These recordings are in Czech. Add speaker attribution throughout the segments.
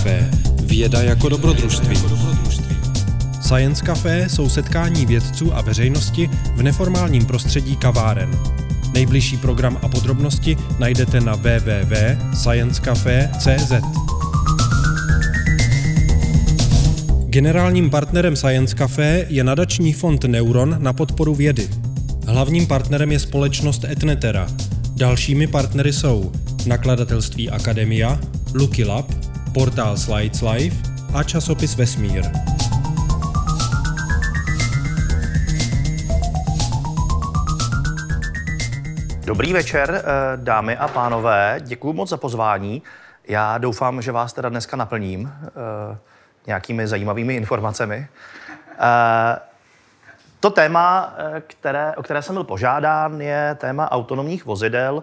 Speaker 1: Café. Věda jako dobrodružství. Science Café jsou setkání vědců a veřejnosti v neformálním prostředí kaváren. Nejbližší program a podrobnosti najdete na www.sciencecafe.cz. Generálním partnerem Science Café je nadační fond Neuron na podporu vědy. Hlavním partnerem je společnost Etnetera. Dalšími partnery jsou nakladatelství Akademia, Lucky Lab, portál Slides Life a časopis Vesmír.
Speaker 2: Dobrý večer, eh, dámy a pánové. Děkuji moc za pozvání. Já doufám, že vás teda dneska naplním eh, nějakými zajímavými informacemi. Eh, to téma, které, o které jsem byl požádán, je téma autonomních vozidel.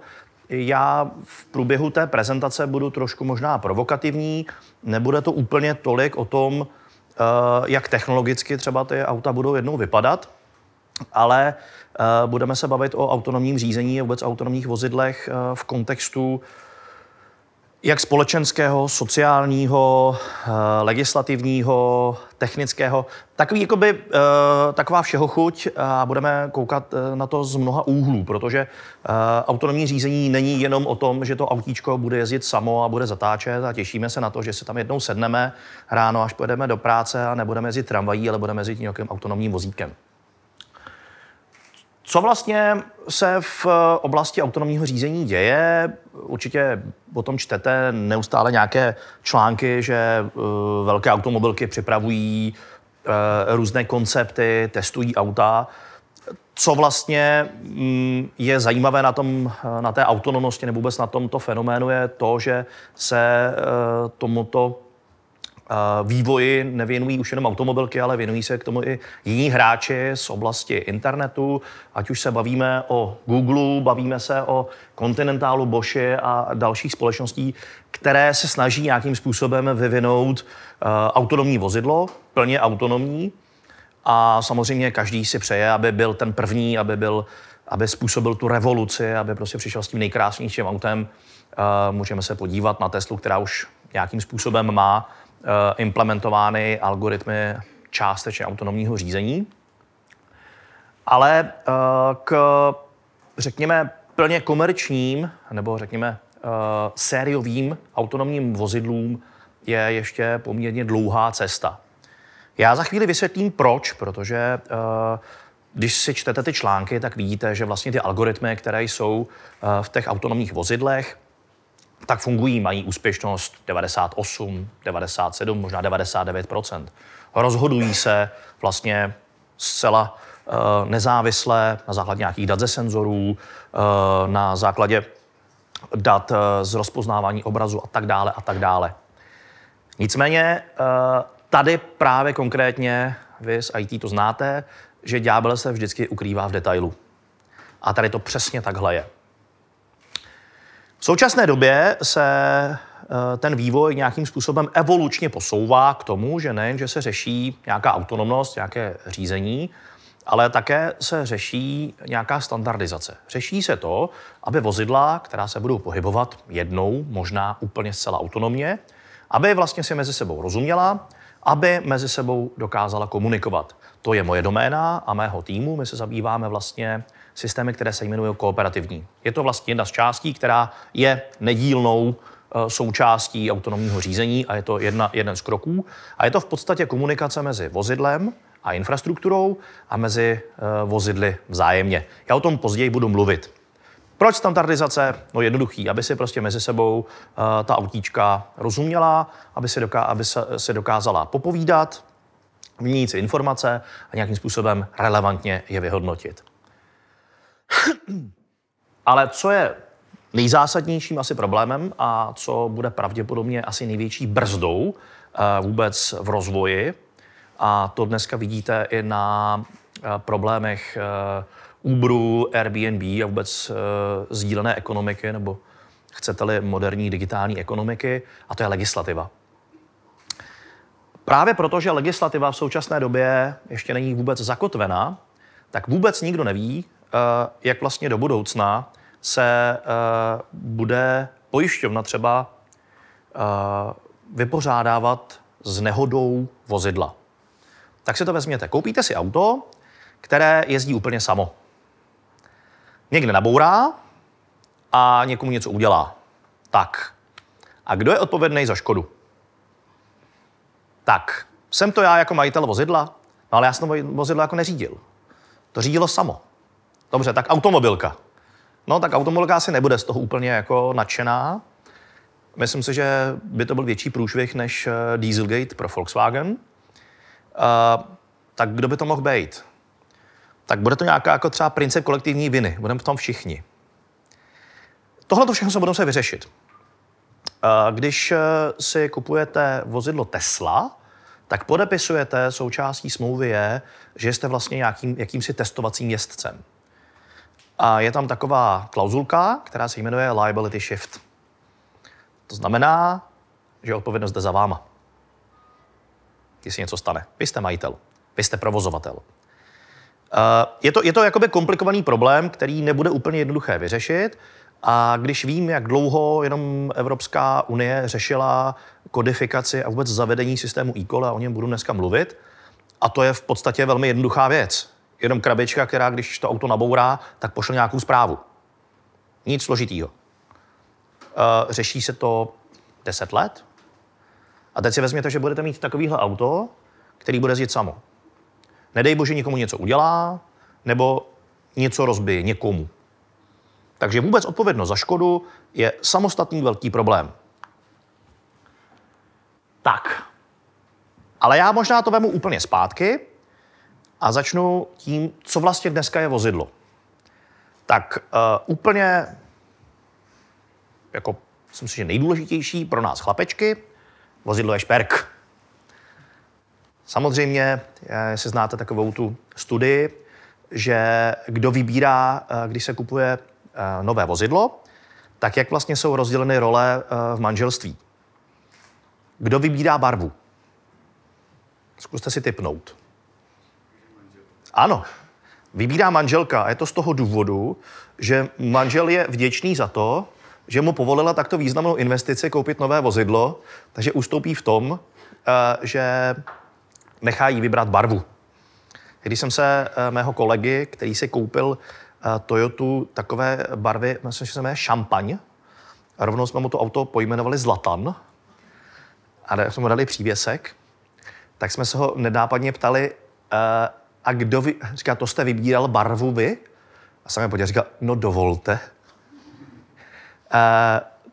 Speaker 2: Já v průběhu té prezentace budu trošku možná provokativní. Nebude to úplně tolik o tom, jak technologicky třeba ty auta budou jednou vypadat, ale Eh, budeme se bavit o autonomním řízení a vůbec autonomních vozidlech eh, v kontextu jak společenského, sociálního, eh, legislativního, technického, takový, jakoby, taková všeho chuť a budeme koukat na to z mnoha úhlů, protože autonomní řízení není jenom o tom, že to autíčko bude jezdit samo a bude zatáčet a těšíme se na to, že se tam jednou sedneme ráno, až pojedeme do práce a nebudeme jezdit tramvají, ale budeme jezdit nějakým autonomním vozíkem. Co vlastně se v oblasti autonomního řízení děje? Určitě o tom čtete neustále nějaké články, že eh, velké automobilky připravují eh, různé koncepty, testují auta. Co vlastně mm, je zajímavé na, tom, na té autonomnosti nebo vůbec na tomto fenoménu je to, že se eh, tomuto vývoji nevěnují už jenom automobilky, ale věnují se k tomu i jiní hráči z oblasti internetu, ať už se bavíme o Google, bavíme se o Continentalu, Boschi a dalších společností, které se snaží nějakým způsobem vyvinout uh, autonomní vozidlo, plně autonomní. A samozřejmě každý si přeje, aby byl ten první, aby byl aby způsobil tu revoluci, aby prostě přišel s tím nejkrásnějším autem. Uh, můžeme se podívat na Teslu, která už nějakým způsobem má Eh, implementovány algoritmy částečně autonomního řízení. Ale eh, k, řekněme, plně komerčním nebo řekněme eh, sériovým autonomním vozidlům je ještě poměrně dlouhá cesta. Já za chvíli vysvětlím proč, protože když si čtete ty články, tak vidíte, že vlastně ty algoritmy, které jsou v těch autonomních vozidlech, tak fungují, mají úspěšnost 98, 97, možná 99% Rozhodují se vlastně zcela uh, nezávisle na základě nějakých dat ze senzorů, uh, na základě dat uh, z rozpoznávání obrazu a tak dále a tak dále. Nicméně tady právě konkrétně, vy z IT to znáte, že ďábel se vždycky ukrývá v detailu. A tady to přesně takhle je. V současné době se eh, ten vývoj nějakým způsobem evolučně posouvá k tomu, že nejen, že se řeší nějaká autonomnost, nějaké řízení, ale také se řeší nějaká standardizace. Řeší se to, aby vozidla, která se budou pohybovat jednou, možná úplně zcela autonomně, aby vlastně si mezi sebou rozuměla, aby mezi sebou dokázala komunikovat. To je moje doména a mého týmu. My se zabýváme vlastně systémy, které se jmenují kooperativní. Je to vlastně jedna z částí, která je nedílnou eh, součástí autonomního řízení a je to jedna, jeden z kroků. A je to v podstatě komunikace mezi vozidlem a infrastrukturou a mezi uh, vozidly vzájemně. Já o tom později budu mluvit. Proč standardizace? No jednoduchý, aby si prostě mezi sebou uh, ta autíčka rozuměla, aby si, doká- aby se, se dokázala popovídat, vyměnit si informace a nějakým způsobem relevantně je vyhodnotit. Ale co je nejzásadnějším asi problémem a co bude pravděpodobně asi největší brzdou eh, vůbec v rozvoji, a to dneska vidíte i na eh, problémech eh, Uberu, Airbnb a vůbec sdílené ekonomiky, nebo chcete-li moderní digitální ekonomiky, a to je legislativa. Právě proto, že legislativa v současné době ještě není vůbec zakotvená, tak vůbec nikdo neví, jak vlastně do budoucna se eh, bude pojišťovna třeba eh, vypořádávat s nehodou vozidla. Tak si to vezměte. Koupíte si auto, které jezdí úplně samo. Někde nabourá a někomu něco udělá. Tak. A kdo je odpovědný za škodu? Tak, jsem to já jako majitel vozidla, no ale já jsem to vozidlo jako neřídil. To řídilo samo. Dobře, tak automobilka. No tak automobilka asi nebude z toho úplně jako nadšená. Myslím si, že by to byl větší průšvih než eh, Dieselgate pro Volkswagen. Uh, tak kdo by to mohl být? Tak bude to nějaká jako třeba princip kolektivní viny. Budeme v tom všichni. Tohle to všechno se budeme se vyřešit. Uh, když si kupujete vozidlo Tesla, tak podepisujete, součástí smlouvy je, že jste vlastně nějakým, jakýmsi testovacím jezdcem. A je tam taková klauzulka, která se jmenuje liability shift. To znamená, že odpovědnost jde za váma. Se něco stane. Vy jste majitel, vy jste provozovatel. Je to, je to jakoby komplikovaný problém, který nebude úplně jednoduché vyřešit. A když vím, jak dlouho jenom Evropská unie řešila kodifikaci a vůbec zavedení systému e a o něm budu dneska mluvit, a to je v podstatě velmi jednoduchá věc. Jenom krabička, která, když to auto nabourá, tak pošle nějakou zprávu. Nic složitýho. Uh, řeší se to 10 let. A teď si vezměte, že budete mít takovýhle auto, který bude jezdit samo. Nedej bože, někomu něco udělá, nebo něco rozbije někomu. Takže vůbec odpovědnost za škodu je samostatný velký problém. Tak. Ale já možná to vemu úplně zpátky a začnu tím, co vlastně dneska je vozidlo. Tak uh, úplně, jako myslím si, že nejdůležitější pro nás chlapečky, vozidlo je šperk. Samozřejmě, jestli znáte takovou tu studii, že kdo vybírá, eh, když se kupuje Eh, nové vozidlo, tak jak vlastně jsou rozděleny role eh, v manželství. Kdo vybírá barvu? Zkuste si typnout. Ano, vybírá manželka a je to z toho důvodu, že manžel je vděčný za to, že mu povolila takto významnou investici koupit nové vozidlo, takže ustoupí v tom, eh, že nechá jí vybrat barvu. Když jsem se mého kolegy, který si koupil Toyotu takové barvy, myslím, že se jmenuje šampaň. A rovnou jsme mu to auto pojmenovali Zlatan. A jsme mu dali přívěsek. Tak jsme se ho nedápadně ptali, a kdo vy, říká, to jste vybíral barvu vy? A jsem podíval, říkal, no dovolte. Uh,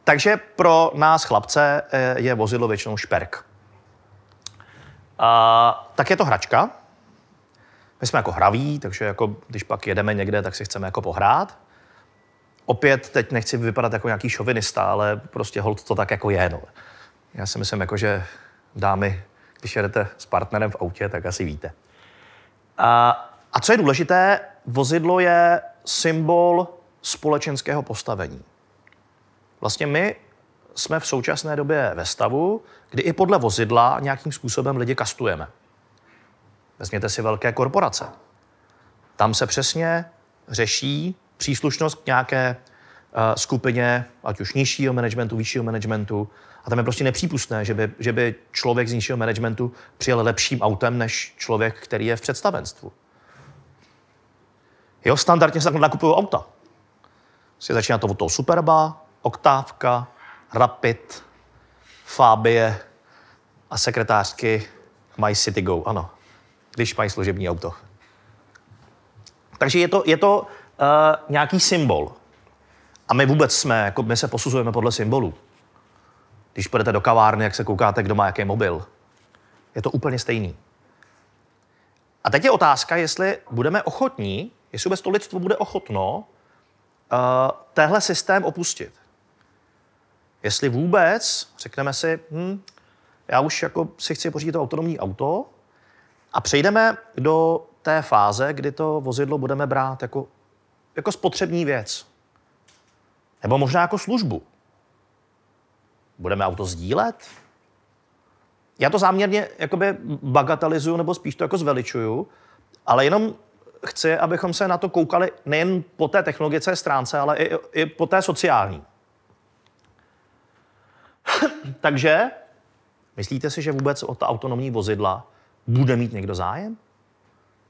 Speaker 2: takže pro nás chlapce uh, je vozidlo většinou šperk. Uh, tak je to hračka, my jsme jako hraví, takže jako, když pak jedeme někde, tak si chceme jako pohrát. Opět teď nechci vypadat jako nějaký šovinista, ale prostě hold to tak jako je. No. Já si myslím, jako, že dámy, když jedete s partnerem v autě, tak asi víte. A, co je důležité, vozidlo je symbol společenského postavení. Vlastně my jsme v současné době ve stavu, kdy i podle vozidla nějakým způsobem lidi kastujeme. Vezměte si velké korporace. Tam se přesně řeší příslušnost k nějaké uh, skupině, ať už nižšího managementu, vyššího managementu. A tam je prostě nepřípustné, že by, že by člověk z nižšího managementu přijel lepším autem než člověk, který je v představenstvu. Jo, standardně se takhle nakupují auta. Si začíná to od toho Superba, Oktávka, Rapid, Fabie a sekretářky My City Go, ano když mají služební auto. Takže je to, je to uh, nějaký symbol. A my vůbec jsme, jako my se posuzujeme podle symbolů. Když půjdete do kavárny, jak se koukáte, kdo má jaký mobil. Je to úplně stejný. A teď je otázka, jestli budeme ochotní, jestli vůbec to lidstvo bude ochotno uh, téhle systém opustit. Jestli vůbec řekneme si, hm, já už jako si chci pořídit to autonomní auto, a přejdeme do té fáze, kdy to vozidlo budeme brát jako, jako spotřební věc. Nebo možná jako službu. Budeme auto sdílet? Já to záměrně jakoby bagatelizuju nebo spíš to jako zveličuju, ale jenom chci, abychom se na to koukali nejen po té technologické stránce, ale i, i po té sociální. Takže Myslíte si, že vůbec o ta autonomní vozidla bude mít někdo zájem?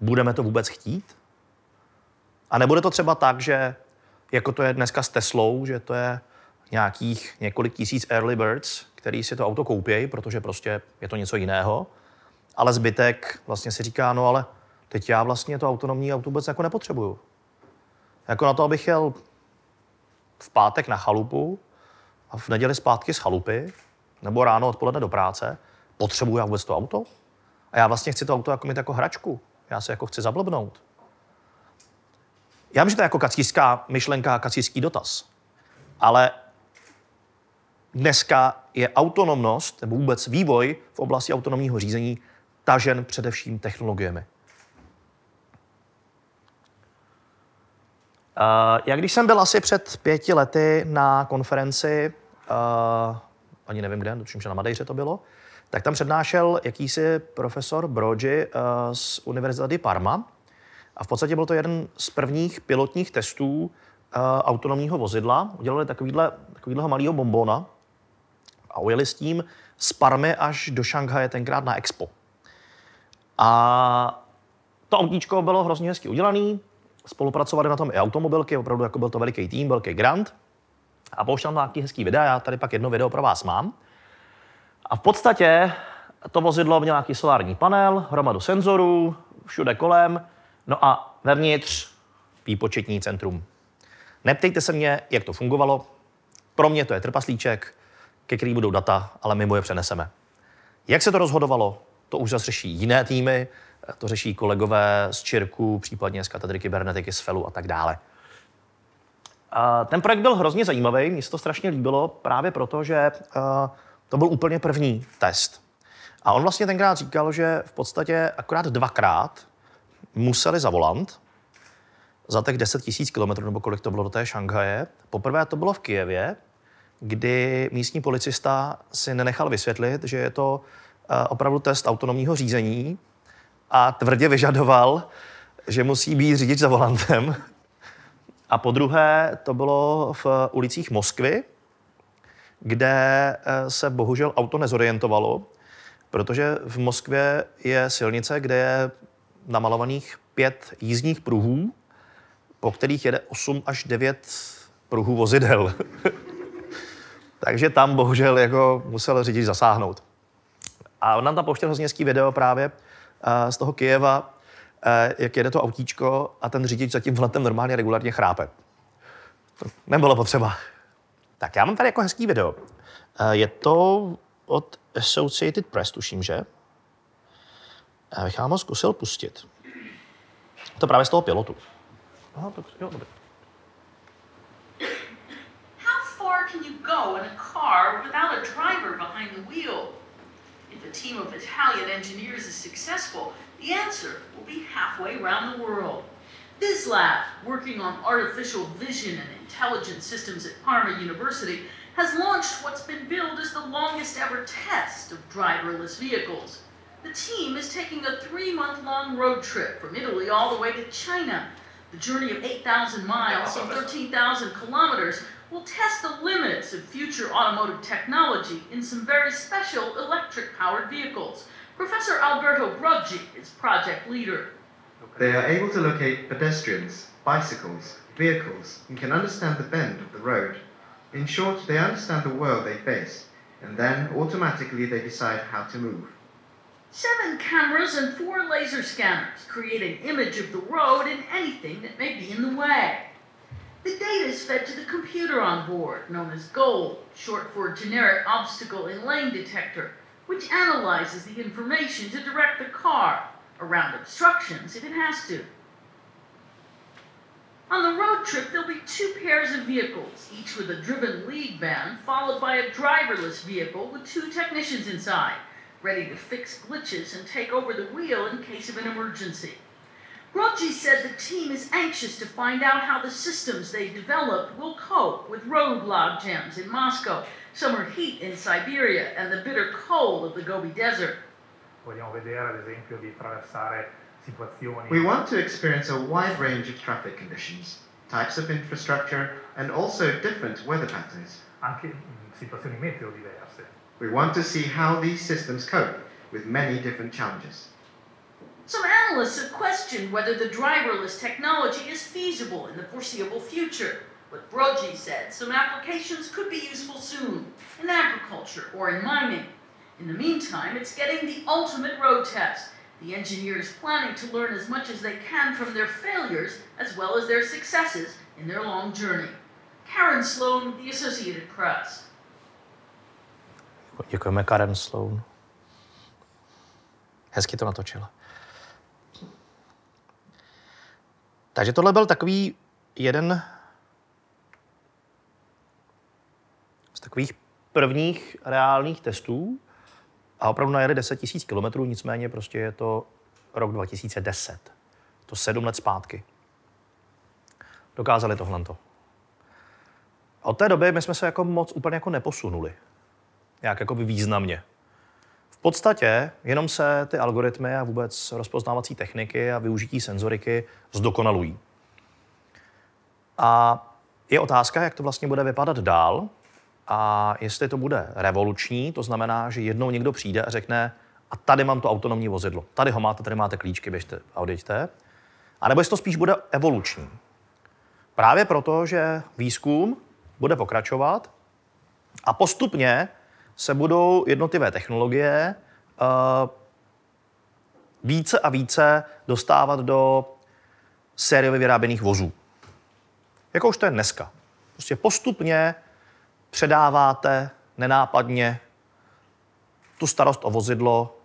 Speaker 2: Budeme to vůbec chtít? A nebude to třeba tak, že jako to je dneska s Teslou, že to je nějakých několik tisíc early birds, který si to auto koupějí, protože prostě je to něco jiného, ale zbytek vlastně si říká, no ale teď já vlastně to autonomní auto vůbec jako nepotřebuju. Jako na to, abych jel v pátek na chalupu a v neděli zpátky z chalupy, nebo ráno odpoledne do práce, potřebuji já vůbec to auto? A já vlastně chci to auto jako mít jako hračku. Já se jako chci zablbnout. Já vím, že to je jako kacířská myšlenka, kacířský dotaz. Ale dneska je autonomnost nebo vůbec vývoj v oblasti autonomního řízení tažen především technologiemi. Uh, já když jsem byl asi před pěti lety na konferenci, uh, ani nevím kde, tuším, že na Madejře to bylo, tak tam přednášel jakýsi profesor Brogi uh, z Univerzity Parma. A v podstatě byl to jeden z prvních pilotních testů uh, autonomního vozidla. Udělali takovýhle, takovýhle malého bombona a ujeli s tím z Parmy až do Šanghaje tenkrát na Expo. A to autíčko bylo hrozně hezky udělaný, spolupracovali na tom i automobilky, opravdu jako byl to veliký tým, velký grant. A pouštěl nějaký hezký videa, já tady pak jedno video pro vás mám. A v podstatě to vozidlo mělo nějaký solární panel, hromadu senzorů, všude kolem, no a vevnitř výpočetní centrum. Neptejte se mě, jak to fungovalo. Pro mě to je trpaslíček, ke který budou data, ale my mu je přeneseme. Jak se to rozhodovalo, to už zase řeší jiné týmy, to řeší kolegové z Čirku, případně z katedry kybernetiky, z FELu a tak dále. A ten projekt byl hrozně zajímavý, mně se to strašně líbilo právě proto, že to byl úplně první test. A on vlastně tenkrát říkal, že v podstatě akorát dvakrát museli za volant za těch 10 tisíc kilometrů, nebo kolik to bylo do té Šanghaje. Poprvé to bylo v Kijevě, kdy místní policista si nenechal vysvětlit, že je to opravdu test autonomního řízení a tvrdě vyžadoval, že musí být řidič za volantem. A po druhé to bylo v ulicích Moskvy, kde eh, se bohužel auto nezorientovalo, protože v Moskvě je silnice, kde je namalovaných pět jízdních pruhů, po kterých jede 8 až 9 pruhů vozidel. Takže tam bohužel jako musel řidič zasáhnout. A on nám tam pouštěl hrozně video právě uh, z toho Kijeva, uh, jak jede to autíčko a ten řidič za tím vletem normálně regulárně chrápe. To nebylo potřeba. Tak já mám tady jako hezký video. Eh, je to od Associated Press, tuším, že? Já bych vám ho zkusil pustit. To právě z toho pilotu. Aha, tak jo, dobrý. Can you go in a car without a driver behind the wheel? If a team of Italian engineers is successful, the answer will be halfway around the world. BizLab, working on artificial vision and intelligent systems at Parma University, has launched what's been billed as the longest ever test of driverless vehicles. The team is taking a three month long road trip from Italy all the way to China. The journey of 8,000 miles and 13,000 kilometers will test the limits of future automotive technology in some very special electric powered vehicles. Professor Alberto Bruggi is project leader.
Speaker 3: They are able to locate pedestrians, bicycles, vehicles, and can understand the bend of the road. In short, they understand the world they face, and then automatically they decide how to move.
Speaker 2: Seven cameras and four laser scanners create an image of the road and anything that may be in the way. The data is fed to the computer on board, known as GOLD, short for Generic Obstacle and Lane Detector, which analyzes the information to direct the car around obstructions if it has to. On the road trip, there'll be two pairs of vehicles, each with a driven lead van, followed by a driverless vehicle with two technicians inside, ready to fix glitches and take over the wheel in case of an emergency. Groggy said the team is anxious to find out how the systems they've developed will cope with road log jams in Moscow, summer heat in Siberia, and the bitter cold of the Gobi Desert.
Speaker 3: Vogliamo vedere, ad esempio, di attraversare situazioni. We want to experience a wide range of traffic conditions, types of infrastructure, and also different weather patterns.
Speaker 4: Anche situazioni meteo diverse.
Speaker 3: We want to see how these systems cope with many different challenges.
Speaker 4: Some analysts have questioned whether the driverless technology is feasible in the foreseeable future. But Brogy said some applications could be useful soon, in agriculture or in mining. In the meantime, it's getting the ultimate road test. The engineers planning to learn as much as they can from their failures as well as their successes in their long journey. Karen Sloan, The Associated Press.
Speaker 2: Děkujeme Karen Sloan. Hezky to natočila. Takže tohle byl takový jeden z takových prvních reálných testů a opravdu najeli 10 000 kilometrů, nicméně prostě je to rok 2010. To sedm let zpátky. Dokázali tohle. Od té doby my jsme se jako moc úplně jako neposunuli. Nějak jako by významně. Podstatě jenom se ty algoritmy a vůbec rozpoznávací techniky a využití senzoriky zdokonalují. A je otázka, jak to vlastně bude vypadat dál a jestli to bude revoluční, to znamená, že jednou někdo přijde a řekne, a tady mám to autonomní vozidlo, tady ho máte, tady máte klíčky, běžte a odjeďte. A nebo jestli to spíš bude evoluční. Právě proto, že výzkum bude pokračovat a postupně se budou jednotlivé technologie uh, více a více dostávat do sériově vyráběných vozů. Jako už to je dneska. Prostě postupně předáváte nenápadně tu starost o vozidlo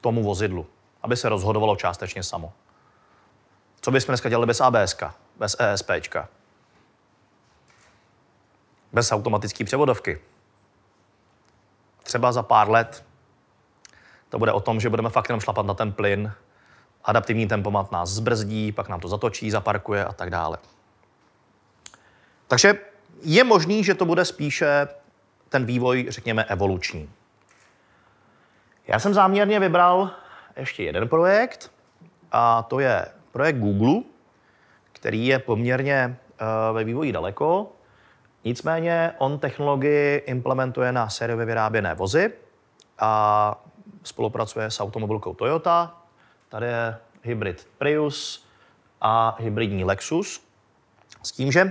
Speaker 2: tomu vozidlu, aby se rozhodovalo částečně samo. Co bychom dneska dělali bez ABS, bez ESP, bez automatické převodovky? Třeba za pár let to bude o tom, že budeme fakt jenom šlapat na ten plyn, adaptivní tempomat nás zbrzdí, pak nám to zatočí, zaparkuje a tak dále. Takže je možný, že to bude spíše ten vývoj, řekněme, evoluční. Já jsem záměrně vybral ještě jeden projekt, a to je projekt Google, který je poměrně uh, ve vývoji daleko. Nicméně on technologii implementuje na sériově vyráběné vozy a spolupracuje s automobilkou Toyota. Tady je hybrid Prius a hybridní Lexus. S tím, že uh,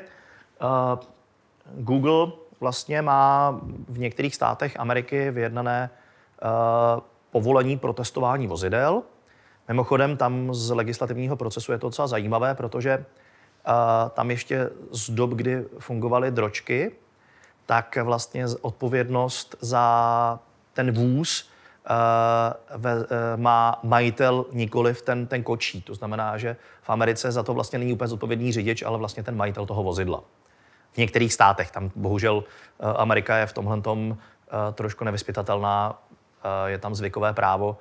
Speaker 2: Google vlastně má v některých státech Ameriky vyjednané uh, povolení pro testování vozidel. Mimochodem, tam z legislativního procesu je to docela zajímavé, protože uh, tam ještě z dob, kdy fungovaly dročky, tak vlastně odpovědnost za ten vůz uh, ve, uh, má majitel nikoli ten, ten kočí. To znamená, že v Americe za to vlastně není úplně zodpovědný řidič, ale vlastně ten majitel toho vozidla v některých státech. Tam bohužel eh, Amerika je v tomhle tom eh, trošku nevyspytatelná, eh, je tam zvykové právo,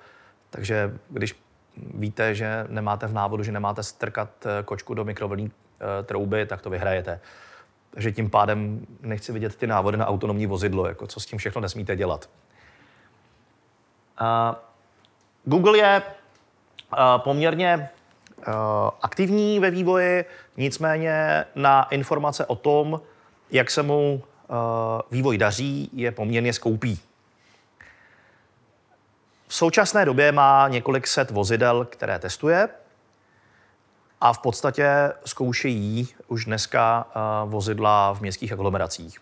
Speaker 2: takže když víte, že nemáte v návodu, že nemáte strkat kočku do mikrovlnní trouby, tak to vyhrajete. Takže tím pádem nechci vidět ty návody na autonomní vozidlo, jako co s tím všechno nesmíte dělat. Google je poměrně Eh, aktivní ve vývoji, nicméně na informace o tom, jak se mu eh, vývoj daří, je poměrně skoupý. V současné době má několik set vozidel, které testuje a v podstatě zkoušejí už dneska eh, vozidla v městských aglomeracích.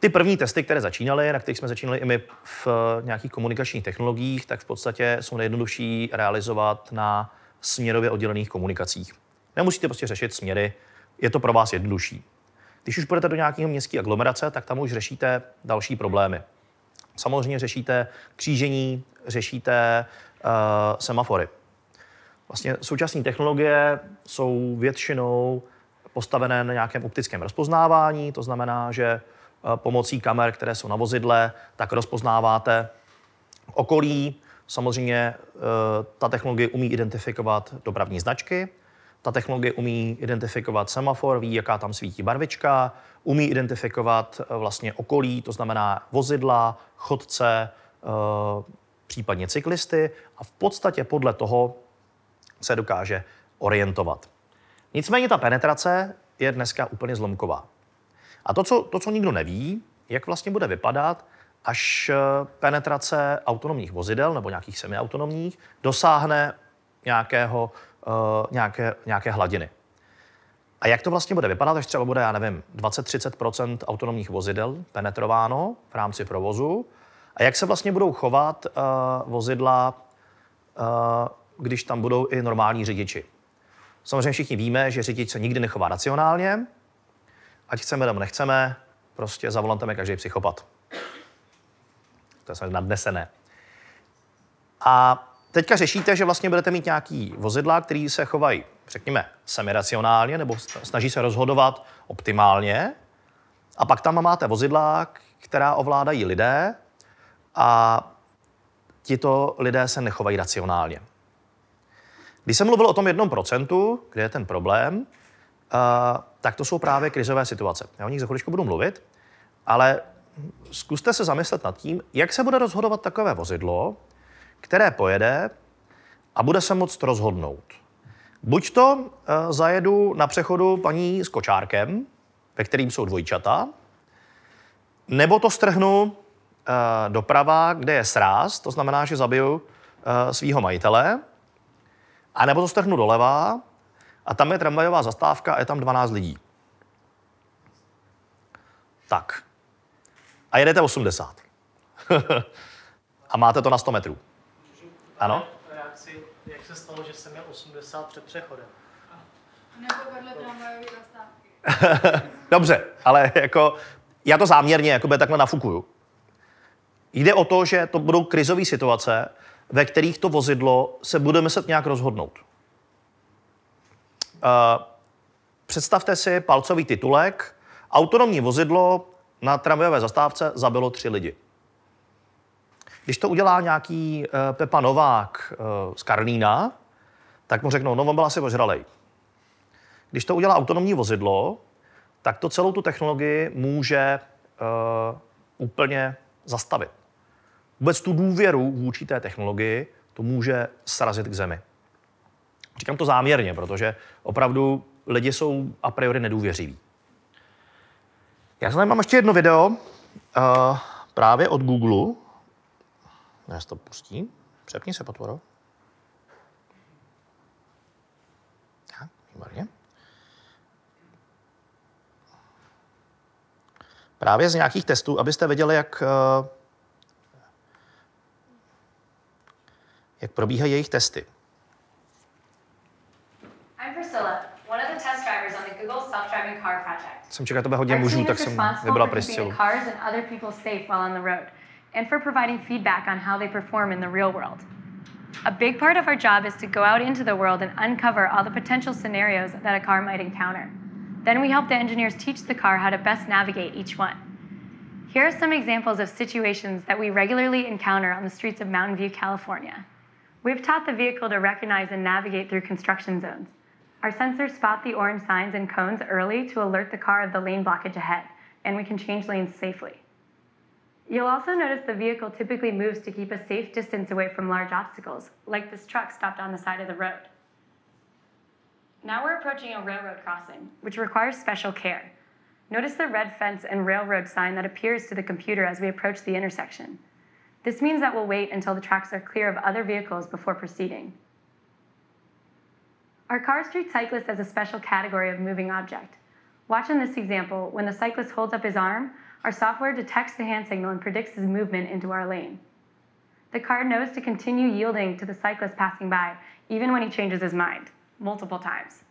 Speaker 2: Ty první testy, které začínaly, na kterých jsme začínali i my v nějakých komunikačních technologiích, tak v podstatě jsou nejjednodušší realizovat na směrově oddělených komunikacích. Nemusíte prostě řešit směry, je to pro vás jednodušší. Když už půjdete do nějakého městské aglomerace, tak tam už řešíte další problémy. Samozřejmě řešíte křížení, řešíte uh, semafory. Vlastně současné technologie jsou většinou postavené na nějakém optickém rozpoznávání, to znamená, že uh, pomocí kamer, které jsou na vozidle, tak rozpoznáváte okolí, Samozřejmě eh, ta technologie umí identifikovat dopravní značky, ta technologie umí identifikovat semafor, ví, jaká tam svítí barvička, umí identifikovat eh, vlastně okolí, to znamená vozidla, chodce, eh, případně cyklisty a v podstatě podle toho se dokáže orientovat. Nicméně ta penetrace je dneska úplně zlomková. A to, co, to, co nikdo neví, jak vlastně bude vypadat až eh, penetrace autonomních vozidel nebo nějakých semiautonomních dosáhne nějakého, uh, nějaké, nějaké hladiny. A jak to vlastně bude vypadat, až třeba bude, já nevím, 20-30% autonomních vozidel penetrováno v rámci provozu? A jak se vlastně budou chovat uh, vozidla, uh, když tam budou i normální řidiči? Samozřejmě všichni víme, že řidič se nikdy nechová racionálně, ať chceme nebo nechceme, prostě za volantem je každý psychopat. To je samozřejmě nadnesené. A teďka řešíte, že vlastně budete mít nějaký vozidla, který se chovají, řekněme, semiracionálně, nebo snaží se rozhodovat optimálně. A pak tam máte vozidla, která ovládají lidé a tito lidé se nechovají racionálně. Když jsem mluvil o tom jednom procentu, kde je ten problém, uh, tak to jsou právě krizové situace. Já o nich za chviličku budu mluvit, ale zkuste se zamyslet nad tím, jak se bude rozhodovat takové vozidlo, které pojede a bude se moct rozhodnout. Buď to uh, zajedu na přechodu paní s kočárkem, ve kterým jsou dvojčata, nebo to strhnu uh, doprava, kde je sráz, to znamená, že zabiju svého majitele, a nebo to strhnu doleva a tam je tramvajová zastávka a je tam 12 lidí. Tak. A jedete 80. a máte to na 100 metrů. Ano?
Speaker 5: Reakci, jak se stalo, že jsem měl 80 před přechodem.
Speaker 6: Nebo vedle tramvajové zastávky.
Speaker 2: Dobře, ale jako já to záměrně jakoby takhle nafukuju. Jde o to, že to budou krizové situace, ve kterých to vozidlo se bude muset nějak rozhodnout. Uh, představte si palcový titulek. Autonomní vozidlo na tramvajové zastávce zabilo tři lidi. Když to udělá nějaký uh, Pepa Novák uh, z Karlína, tak mu řeknou, no on byl asi ožralej. Když to udělá autonomní vozidlo, tak to celou tu technologii může uh, úplně zastavit. Vůbec tu důvěru vůči té technologii to může srazit k zemi. Říkám to záměrně, protože opravdu lidi jsou a priori nedůvěřiví. Já tady mám ještě jedno video uh, právě od Google. Já to pustím. Přepni se, potvoro. Tak, výborně. Právě z nějakých testů, abyste věděli, jak, uh, jak probíhají jejich testy.
Speaker 7: I'm Priscilla, one of the test drivers on the Google self-driving car project.
Speaker 2: Jsem čekal, bude hodně mužů, tak jsem vybrala Priscilu.
Speaker 7: cars and other people safe while on the road, and for providing feedback on how they perform in the real world. A big part of our job is to go out into the world and uncover all the potential scenarios that a car might encounter. Then we help the engineers teach the car how to best navigate each one. Here are some examples of situations that we regularly encounter on the streets of Mountain View, California. We've taught the vehicle to recognize and navigate through construction zones. Our sensors spot the orange signs and cones early to alert the car of the lane blockage ahead, and we can change lanes safely. You'll also notice the vehicle typically moves to keep a safe distance away from large obstacles, like this truck stopped on the side of the road. Now we're approaching a railroad crossing, which requires special care. Notice the red fence and railroad sign that appears to the computer as we approach the intersection. This means that we'll wait until the tracks are clear of other vehicles before proceeding. Our cars treat cyclists as a special category of moving object. Watch in this example, when the cyclist holds up his arm, our software detects the hand signal and predicts his movement into our lane. The car knows to continue yielding to the cyclist passing by, even when he changes his mind, multiple times.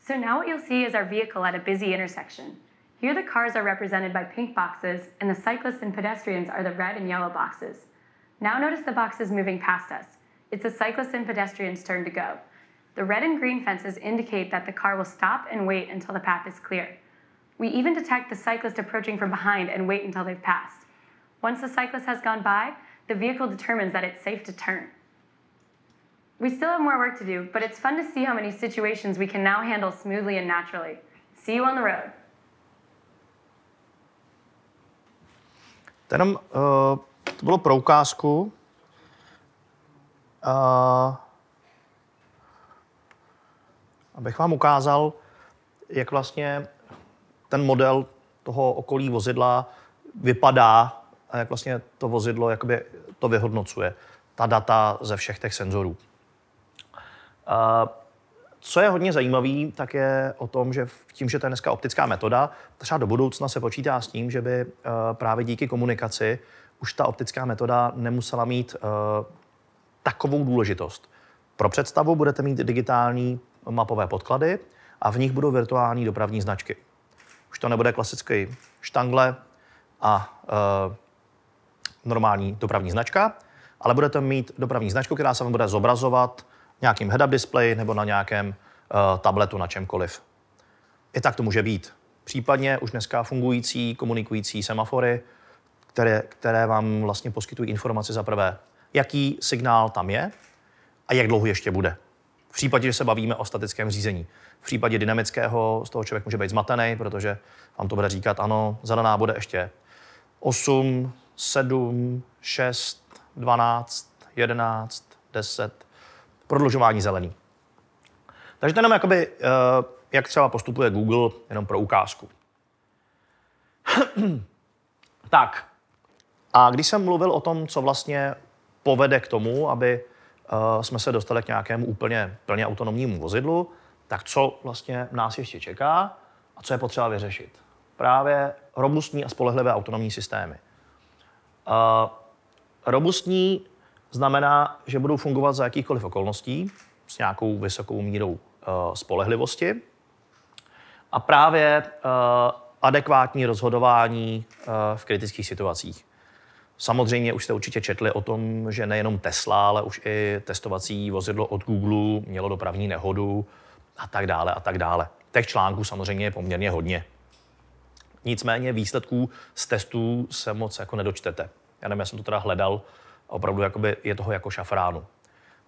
Speaker 7: So now what you'll see is our vehicle at a busy intersection. Here the cars are represented by pink boxes, and the cyclists and pedestrians are the red and yellow boxes. Now notice the boxes moving past us. It's the cyclists and pedestrian's turn to go. The red and green fences indicate that the car will stop and wait until the path is clear. We even detect the cyclist approaching from behind and wait until they've passed. Once the cyclist has gone by, the vehicle determines that it's safe to turn. We still have more work to do, but it's fun to see how many situations we can now handle smoothly and naturally. See you on the road.
Speaker 2: Jenom uh, to bylo pro ukázku. Uh, abych vám ukázal, jak vlastně ten model toho okolí vozidla vypadá a jak vlastně to vozidlo jakoby to vyhodnocuje. Ta data ze všech těch senzorů. Uh, co je hodně zajímavý, tak je o tom, že tím, že to je dneska optická metoda, třeba do budoucna se počítá s tím, že by uh, právě díky komunikaci už ta optická metoda nemusela mít uh, takovou důležitost. Pro představu budete mít digitální mapové podklady a v nich budou virtuální dopravní značky. Už to nebude klasický štangle a uh, normální dopravní značka, ale budete mít dopravní značku, která se vám bude zobrazovat nějakým head-up display nebo na nějakém uh, tabletu, na čemkoliv. I tak to může být. Případně už dneska fungující, komunikující semafory, které, které vám vlastně poskytují informaci za prvé, jaký signál tam je a jak dlouho ještě bude. V případě, že se bavíme o statickém řízení. V případě dynamického z toho člověk může být zmatený, protože vám to bude říkat, ano, zelená bude ještě 8, 7, 6, 12, 11, 10, prodlužování zelený. Takže to jenom jakoby, eh, jak třeba postupuje Google, jenom pro ukázku. tak, a když jsem mluvil o tom, co vlastně povede k tomu, aby uh, jsme se dostali k nějakému úplně plně autonomnímu vozidlu, tak co vlastně nás ještě čeká a co je potřeba vyřešit? Právě robustní a spolehlivé autonomní systémy. Uh, robustní znamená, že budou fungovat za jakýchkoliv okolností s nějakou vysokou mírou uh, spolehlivosti a právě uh, adekvátní rozhodování uh, v kritických situacích. Samozřejmě už jste určitě četli o tom, že nejenom Tesla, ale už i testovací vozidlo od Google mělo dopravní nehodu a tak dále a tak dále. Těch článků samozřejmě je poměrně hodně. Nicméně výsledků z testů se moc jako nedočtete. Já nevím, já jsem to teda hledal opravdu jakoby je toho jako šafránu.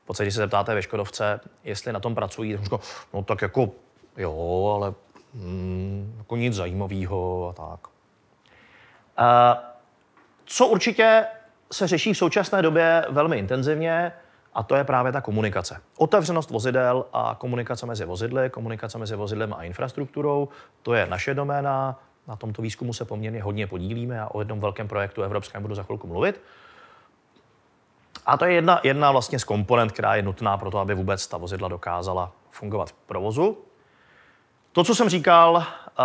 Speaker 2: V podstatě, když se zeptáte ve Škodovce, jestli na tom pracují, tak no tak jako jo, ale mm, jako nic zajímavého a tak. Uh, co určitě se řeší v současné době velmi intenzivně, a to je právě ta komunikace. Otevřenost vozidel a komunikace mezi vozidly, komunikace mezi vozidlem a infrastrukturou, to je naše doména. Na tomto výzkumu se poměrně hodně podílíme a o jednom velkém projektu evropském budu za chvilku mluvit. A to je jedna, jedna vlastně z komponent, která je nutná pro to, aby vůbec ta vozidla dokázala fungovat v provozu. To, co jsem říkal, eh,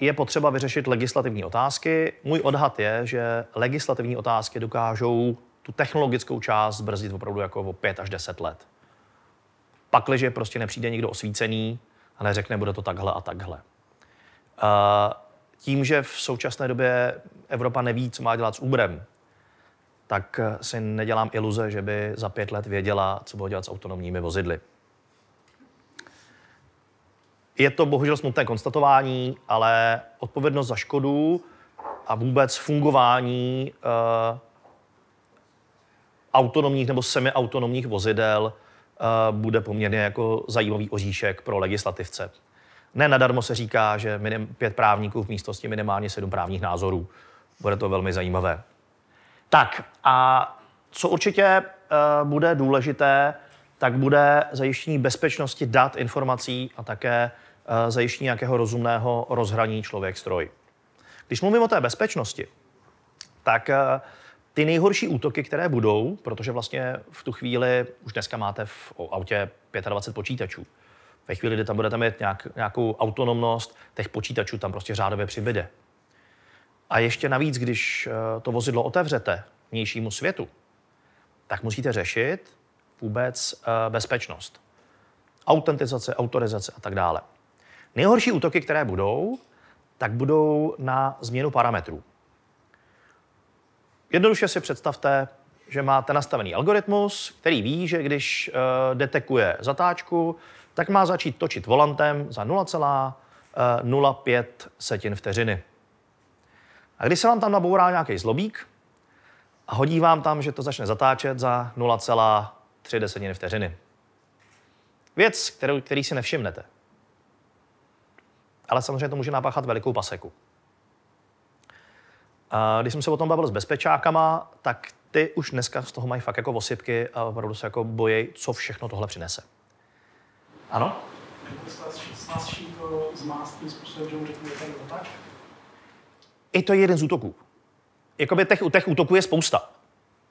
Speaker 2: je potřeba vyřešit legislativní otázky. Můj odhad je, že legislativní otázky dokážou tu technologickou část zbrzdit opravdu jako o 5 až 10 let. Pakliže prostě nepřijde někdo osvícený a neřekne, bude to takhle a takhle. Eh, tím, že v současné době Evropa neví, co má dělat s Uberem, tak si nedělám iluze, že by za pět let věděla, co bude dělat s autonomními vozidly. Je to bohužel smutné konstatování, ale odpovědnost za škodu a vůbec fungování uh, autonomních nebo semiautonomních vozidel uh, bude poměrně jako zajímavý oříšek pro legislativce. Ne nadarmo se říká, že minim, pět právníků v místnosti minimálně sedm právních názorů. Bude to velmi zajímavé. Tak a co určitě uh, bude důležité, tak bude zajištění bezpečnosti dat, informací a také uh, zajištění nějakého rozumného rozhraní člověk-stroj. Když mluvím o té bezpečnosti, tak uh, ty nejhorší útoky, které budou, protože vlastně v tu chvíli už dneska máte v autě 25 počítačů, ve chvíli, kdy tam budete mít nějak, nějakou autonomnost, těch počítačů tam prostě řádově přibyde. A ještě navíc, když eh, to vozidlo otevřete vnějšímu světu, tak musíte řešit vůbec eh, bezpečnost. Autentizace, autorizace a tak dále. Nejhorší útoky, které budou, tak budou na změnu parametrů. Jednoduše si představte, že máte nastavený algoritmus, který ví, že když uh, detekuje zatáčku, tak má začít točit volantem za 0,05 setin vteřiny. A když se vám tam nabourá nějaký zlobík a hodí vám tam, že to začne zatáčet za 0,3 desetiny vteřiny. Věc, kterou, který si nevšimnete. Ale samozřejmě to může napáchat velikou paseku. A když jsem se o tom bavil s bezpečákama, tak ty už dneska z toho mají fakt jako osypky a opravdu se jako bojí, co všechno tohle přinese. Ano?
Speaker 5: Zmást tím způsobem, že mu řeknu, je tady?
Speaker 2: I to je jeden z útoků. jakoby těch, těch útoků je spousta.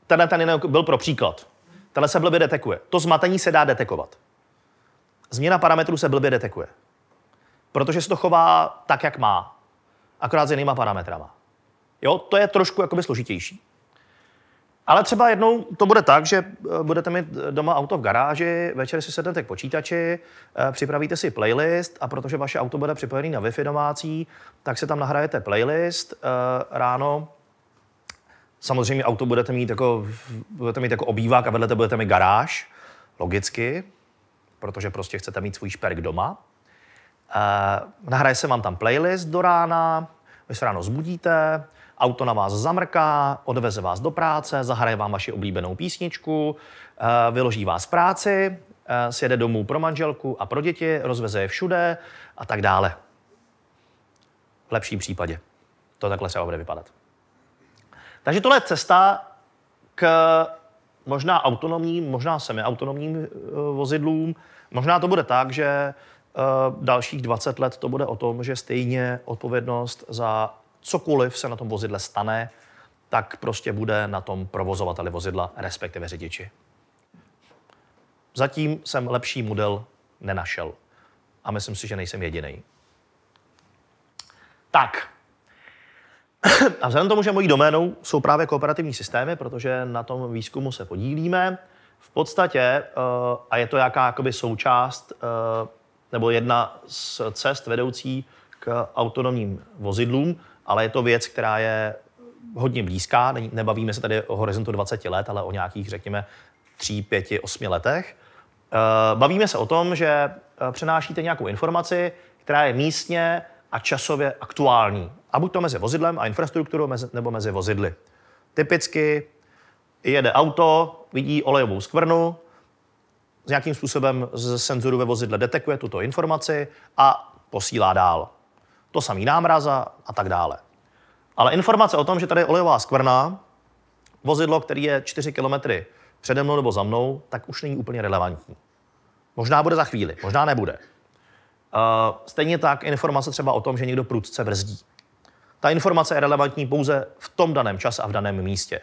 Speaker 2: Tenhle ten byl pro příklad. Tenhle se blbě detekuje. To zmatení se dá detekovat. Změna parametrů se blbě detekuje. Protože se to chová tak, jak má. Akorát s jinýma parametrama. Jo, to je trošku jakoby složitější. Ale třeba jednou to bude tak, že eh, budete mít doma auto v garáži, večer si sednete k počítači, eh, připravíte si playlist a protože vaše auto bude připojené na Wi-Fi domácí, tak se tam nahrajete playlist eh, ráno. Samozřejmě auto budete mít jako, budete mít jako obývák a vedle to budete mít garáž, logicky, protože prostě chcete mít svůj šperk doma. Nahraje se vám tam playlist do rána, vy se ráno zbudíte, auto na vás zamrká, odveze vás do práce, zahraje vám vaši oblíbenou písničku, eh, vyloží vás v práci, eh, sjede domů pro manželku a pro děti, rozveze je všude a tak dále. V lepším případě. To takhle třeba bude vypadat. Takže tohle je cesta k možná autonomním, možná semiautonomním eh, vozidlům. Možná to bude tak, že dalších 20 let to bude o tom, že stejně odpovědnost za cokoliv se na tom vozidle stane, tak prostě bude na tom provozovateli vozidla, respektive řidiči. Zatím jsem lepší model nenašel. A myslím si, že nejsem jediný. Tak. A vzhledem tomu, že mojí doménou jsou právě kooperativní systémy, protože na tom výzkumu se podílíme, v podstatě, eh, a je to jaká jakoby součást eh, nebo jedna z cest vedoucí k autonomním vozidlům, ale je to věc, která je hodně blízká. Nebavíme se tady o horizontu 20 let, ale o nějakých, řekněme, 3, 5, 8 letech. Eh, bavíme se o tom, že eh, přenášíte nějakou informaci, která je místně a časově aktuální. A buď to mezi vozidlem a infrastrukturou, nebo mezi vozidly. Typicky jede auto, vidí olejovou skvrnu, nějakým způsobem z senzoru ve vozidle detekuje tuto informaci a posílá dál to samý námraza a tak dále. Ale informace o tom, že tady je olejová skvrna, vozidlo, který je 4 km přede mnou nebo za mnou, tak už není úplně relevantní. Možná bude za chvíli, možná nebude. Uh, stejně tak informace třeba o tom, že někdo prudce brzdí. Ta informace je relevantní pouze v tom daném čase a v daném místě.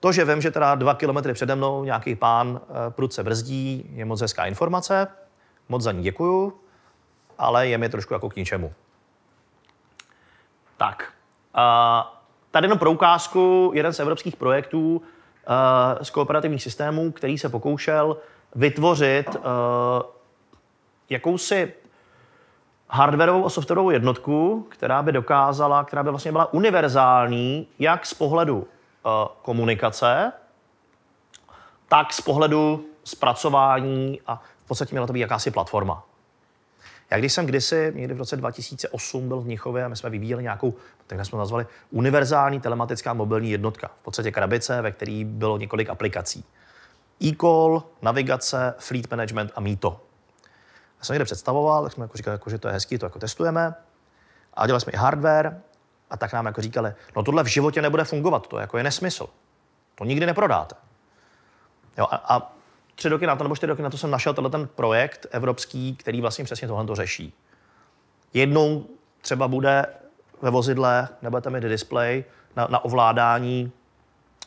Speaker 2: To, že vím, že teda dva kilometry přede mnou nějaký pán uh, prudce brzdí, je moc hezká informace, moc za ní děkuju, ale je mi trošku jako k ničemu. Tak, tady jenom pro ukázku, jeden z evropských projektů uh, z kooperativních systémů, který se pokoušel vytvořit uh, jakousi hardwareovou a softwarovou jednotku, která by dokázala, která by vlastně byla univerzální jak z pohledu uh, komunikace, tak z pohledu zpracování a v podstatě měla to být jakási platforma. Já když jsem kdysi, někdy v roce 2008 byl v Mnichově a my jsme vyvíjeli nějakou, tak jsme nazvali, univerzální telematická mobilní jednotka. V podstatě krabice, ve které bylo několik aplikací. E-call, navigace, fleet management a Mito. Já jsem někde představoval, tak jsme jako říkali, jako, že to je hezký, to jako testujeme. A dělali jsme i hardware a tak nám jako říkali, no tohle v životě nebude fungovat, to jako je nesmysl. To nikdy neprodáte. Jo, a, a tři roky na to, nebo čtyři roky na to jsem našel tenhle ten projekt evropský, který vlastně přesně tohle to řeší. Jednou třeba bude ve vozidle, nebudete mít display na, na ovládání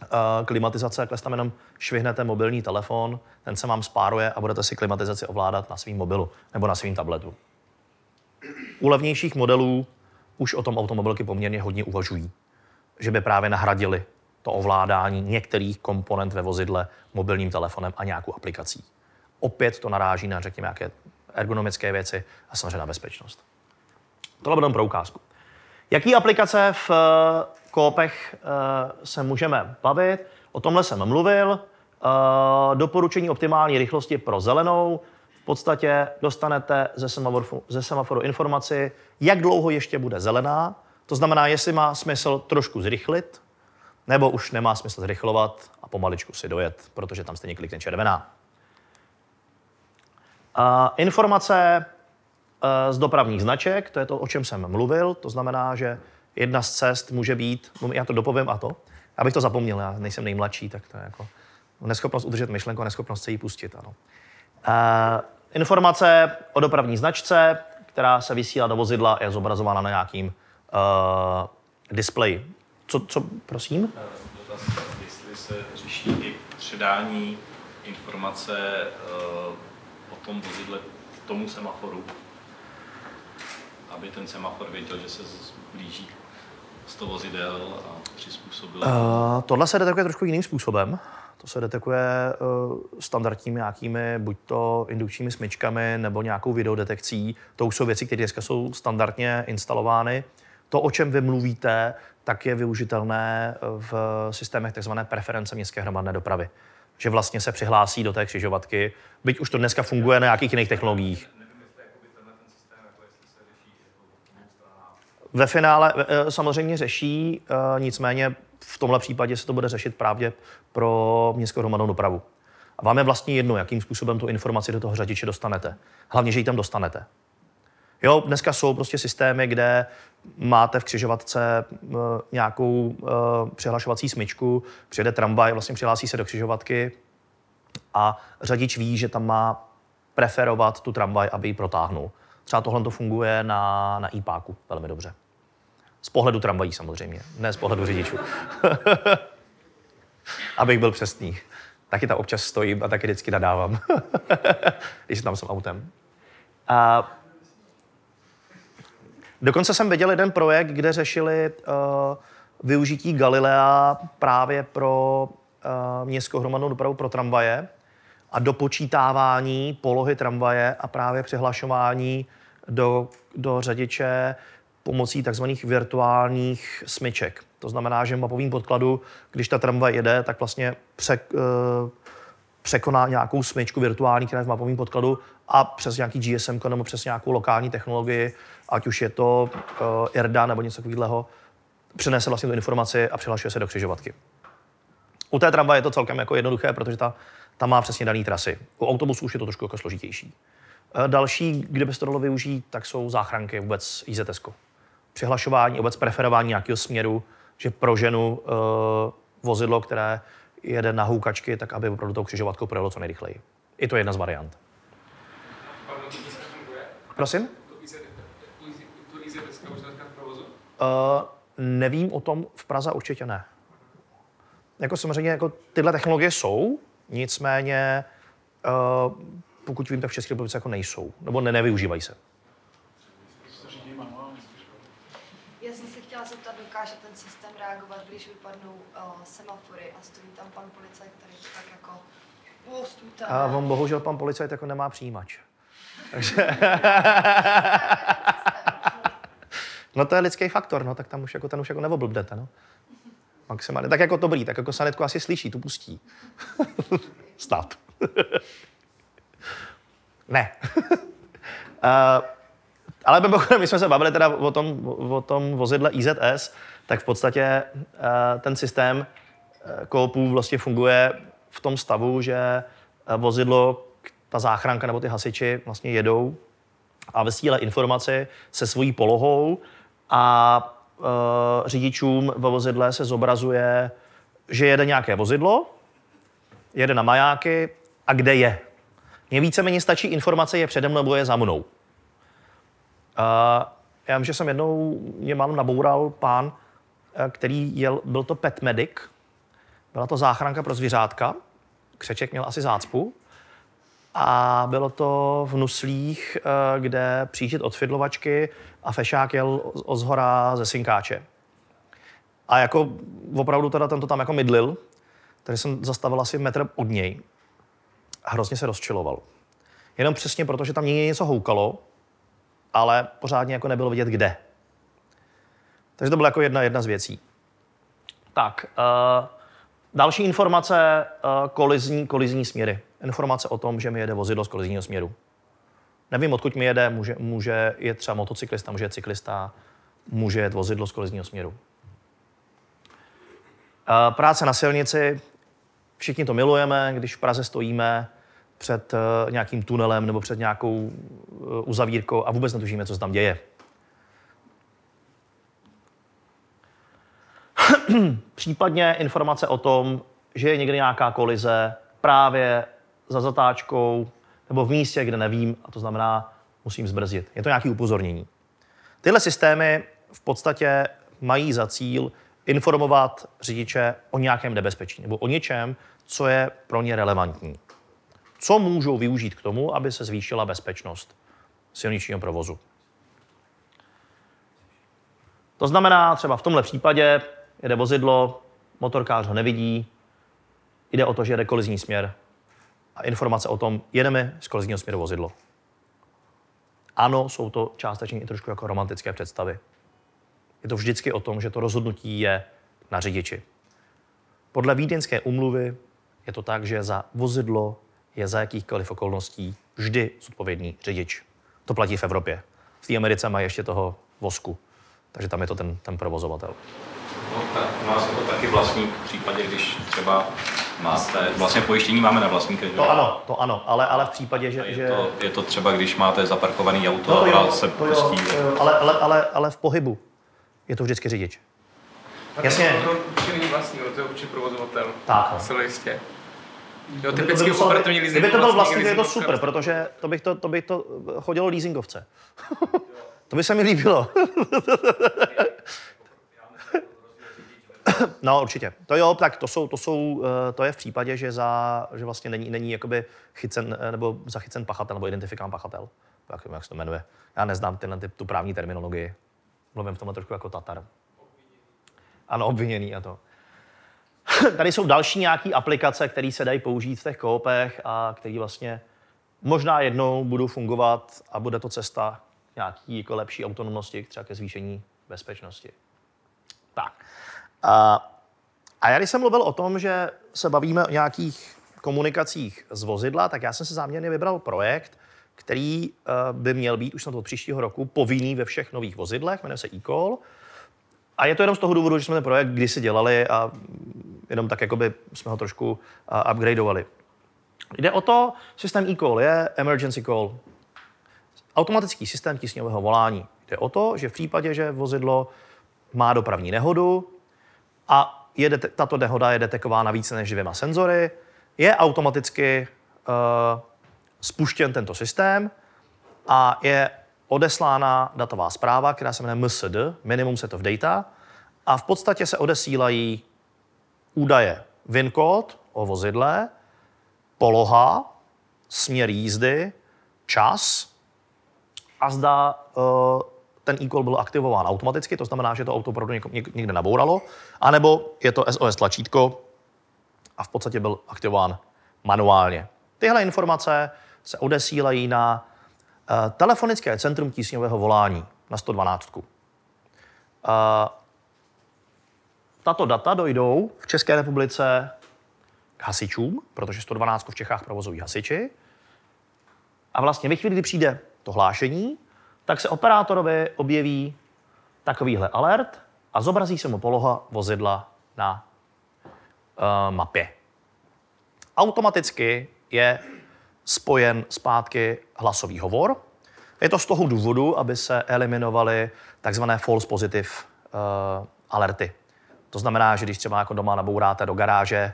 Speaker 2: uh, klimatizace, takhle tam jenom švihnete mobilní telefon, ten se vám spáruje a budete si klimatizaci ovládat na svém mobilu nebo na svém tabletu. U levnějších modelů už o tom automobilky poměrně hodně uvažují, že by právě nahradili to ovládání některých komponent ve vozidle mobilním telefonem a nějakou aplikací. Opět to naráží na, řekněme, nějaké ergonomické věci a samozřejmě na bezpečnost. Tohle bude pro ukázku. Jaký aplikace v eh, koopech eh, se můžeme bavit? O tomhle jsem mluvil. Eh, doporučení optimální rychlosti pro zelenou. V podstatě dostanete ze semaforu, ze semaforu informaci, jak dlouho ještě bude zelená. To znamená, jestli má smysl trošku zrychlit, nebo už nemá smysl zrychlovat a pomaličku si dojet, protože tam stejně klikne červená. A informace e, z dopravních značek, to je to, o čem jsem mluvil, to znamená, že jedna z cest může být, já to dopovím a to, abych to zapomněl, já nejsem nejmladší, tak to je jako neschopnost udržet myšlenku neschopnost se jí pustit. Ano. E, informace o dopravní značce, která se vysílá do vozidla, je zobrazována na nějakým uh, displeji Co, co, prosím?
Speaker 8: Dotaz, jestli se řeší i předání informace uh, o tom vozidle tomu semaforu, aby ten semafor věděl, že se blíží 100 vozidel a přizpůsobil.
Speaker 2: Uh, tohle se detekuje trošku jiným způsobem. To se detekuje uh, standardními nějakými, buď to indukčními smyčkami nebo nějakou videodetekcí. To už jsou věci, které dneska jsou standardně instalovány. To, o čem vy mluvíte, tak je využitelné v systémech tzv. preference městské hromadné dopravy. Že vlastně se přihlásí do té křižovatky, byť už to dneska funguje na nějakých jiných technologiích. Ve finále eh, samozřejmě řeší, eh, nicméně v tomhle případě se to bude řešit právě pro městskou hromadnou dopravu. A vám je vlastně jedno, jakým způsobem tu informaci do toho řadiče dostanete. Hlavně, že ji tam dostanete. Jo, dneska jsou prostě systémy, kde máte v křižovatce uh, nějakou uh, přihlašovací smyčku, přijede tramvaj, vlastně přihlásí se do křižovatky a řadič ví, že tam má preferovat tu tramvaj, aby ji protáhnul. Třeba tohle to funguje na, na IPáku velmi dobře. Z pohledu tramvají samozřejmě, ne z pohledu řidičů. Abych byl přesný. Taky tam občas stojím a taky vždycky nadávám, když tam jsem autem. A dokonce jsem viděl jeden projekt, kde řešili uh, využití Galilea právě pro uh, městskou hromadnou dopravu pro tramvaje a dopočítávání polohy tramvaje a právě přihlašování do, do řadiče pomocí tzv. virtuálních smyček. To znamená, že v mapovém podkladu, když ta tramvaj jede, tak vlastně uh, překoná nějakou smyčku virtuální, která je v mapovém podkladu a přes nějaký GSM nebo přes nějakou lokální technologii, ať už je to uh, IRDA nebo něco takového, přenese vlastně tu informaci a přihlašuje se do křižovatky. U té tramvaje je to celkem jako jednoduché, protože ta, ta má přesně dané trasy. U autobusu už je to trošku jako složitější. Uh, další, kde by se to dalo využít, tak jsou záchranky, vůbec IZS. Přihlašování, vůbec preferování nějakého směru, že pro ženu uh, vozidlo, které jede na houkačky, tak aby opravdu tou křižovatkou projelo co nejrychleji. I to je jedna z variant. Prosím? Uh, nevím o tom, v Praze určitě ne. Jako samozřejmě jako tyhle technologie jsou, nicméně uh, pokud vím, tak v České republice jako nejsou, nebo ne, nevyužívají se.
Speaker 6: Já jsem se chtěla zeptat, dokáže ten systém reagovat, když vypadnou uh, semafory a stojí tam pan policajt, který tak jako.
Speaker 2: A on bohužel pan policajt jako nemá přijímač. Takže... no to je lidský faktor, no, tak tam už jako ten už jako neoblbnete, no. Maximálně. Tak jako dobrý, tak jako sanitku asi slyší, tu pustí. Stát. ne. uh, ale mimochodem, my jsme se bavili teda o tom, o tom vozidle IZS, tak v podstatě uh, ten systém uh, koopů vlastně funguje v tom stavu, že vozidlo, ta záchranka nebo ty hasiči vlastně jedou a vysílá informaci se svojí polohou a uh, řidičům ve vozidle se zobrazuje, že jede nějaké vozidlo, jede na majáky a kde je. Mně víceméně stačí informace, je přede mnou nebo je za mnou. Uh, já vím, že jsem jednou, mě mám naboural pán, který jel, byl to pet medic, byla to záchranka pro zvířátka, křeček měl asi zácpu a bylo to v Nuslích, kde přijíždět od fidlovačky a fešák jel od zhora ze synkáče. A jako opravdu teda tento tam jako mydlil, takže jsem zastavil asi metr od něj a hrozně se rozčiloval. Jenom přesně proto, že tam někde něco houkalo, ale pořádně jako nebylo vidět kde. Takže to byla jako jedna, jedna z věcí. Tak, uh, další informace, uh, kolizní, kolizní směry. Informace o tom, že mi jede vozidlo z kolizního směru. Nevím, odkud mi jede, může, může jet třeba motocyklista, může jet cyklista, může jet vozidlo z kolizního směru. Uh, práce na silnici, všichni to milujeme, když v Praze stojíme, před uh, nějakým tunelem nebo před nějakou uzavírkou a vůbec netušíme, co se tam děje. Případně informace o tom, že je někde nějaká kolize právě za zatáčkou nebo v místě, kde nevím, a to znamená, musím zbrzdit. Je to nějaké upozornění. Tyhle systémy v podstatě mají za cíl informovat řidiče o nějakém nebezpečí nebo o něčem, co je pro ně relevantní. Co můžou využít k tomu, aby se zvýšila bezpečnost silničního provozu. To znamená, třeba v tomhle případě jede vozidlo, motorkář ho nevidí, jde o to, že jede kolizní směr a informace o tom, jedeme z kolizního směru vozidlo. Ano, jsou to částečně i trošku jako romantické představy. Je to vždycky o tom, že to rozhodnutí je na řidiči. Podle vídeňské umluvy je to tak, že za vozidlo je za jakýchkoliv okolností vždy zodpovědný řidič. To platí v Evropě. V té Americe mají ještě toho vosku, takže tam je to ten, ten provozovatel.
Speaker 8: Tak, u nás je to taky vlastník v případě, když třeba máte, vlastně pojištění máme na vlastníka. že?
Speaker 2: To ano, to ano, ale, ale v případě,
Speaker 8: A
Speaker 2: že...
Speaker 8: Je
Speaker 2: že...
Speaker 8: to, je to třeba, když máte zaparkovaný auto
Speaker 2: No to
Speaker 8: a
Speaker 2: jo,
Speaker 8: se
Speaker 2: to jo,
Speaker 8: pustí.
Speaker 2: to jo, ale, ale, ale, ale v pohybu je to vždycky řidič. Jasně.
Speaker 9: To určitě není vlastní, to je určitě provozovatel.
Speaker 2: Tak, no.
Speaker 9: Zcela jistě. Jo,
Speaker 2: Kdyby
Speaker 9: typicky
Speaker 2: musel-
Speaker 9: operativní leasing.
Speaker 2: Kdyby to byl vlastník, je to super, protože to bych to, to, bych to chodilo leasingovce. to by se mi líbilo. No, určitě. To jo, tak to, jsou, to, jsou, eh, to je v případě, že, za, že vlastně není, není jakoby chycen, eh, nebo zachycen pachatel, nebo identifikován pachatel. Jak, jak se to jmenuje. Já neznám tyhle, ty, tu právní terminologii. Mluvím v tomhle trošku jako Tatar. Ano, obviněný a to. Tady jsou další nějaké aplikace, které se dají použít v těch koopech a které vlastně možná jednou budou fungovat a bude to cesta nějaký jako lepší autonomnosti, třeba ke zvýšení bezpečnosti. Tak. A, a já když jsem mluvil o tom, že se bavíme o nějakých komunikacích z vozidla, tak já jsem se záměrně vybral projekt, který uh, by měl být už snad od příštího roku povinný ve všech nových vozidlech, jmenuje se e-call. A je to jenom z toho důvodu, že jsme ten projekt kdysi dělali a jenom tak jakoby jsme ho trošku uh, upgradeovali. Jde o to, systém e-call je emergency call. Automatický systém tísňového volání. Jde o to, že v případě, že vozidlo má dopravní nehodu a je tato nehoda je detekována více než dvěma senzory, je automaticky uh, spuštěn tento systém a je odeslána datová zpráva, která se jmenuje MSD, Minimum Set of Data, a v podstatě se odesílají údaje. VIN kód o vozidle, poloha, směr jízdy, čas a zda uh, ten e-call byl aktivován automaticky, to znamená, že to auto opravdu někde nabouralo, anebo je to SOS tlačítko a v podstatě byl aktivován manuálně. Tyhle informace se odesílají na uh, telefonické centrum tísňového volání na 112. Uh, tato data dojdou v České republice k hasičům, protože 112 v Čechách provozují hasiči. A vlastně ve chvíli, kdy přijde to hlášení, tak se operátorovi objeví takovýhle alert a zobrazí se mu poloha vozidla na uh, mapě. Automaticky je spojen zpátky hlasový hovor. Je to z toho důvodu, aby se eliminovaly takzvané false positive uh, alerty. To znamená, že když třeba jako doma nabouráte do garáže,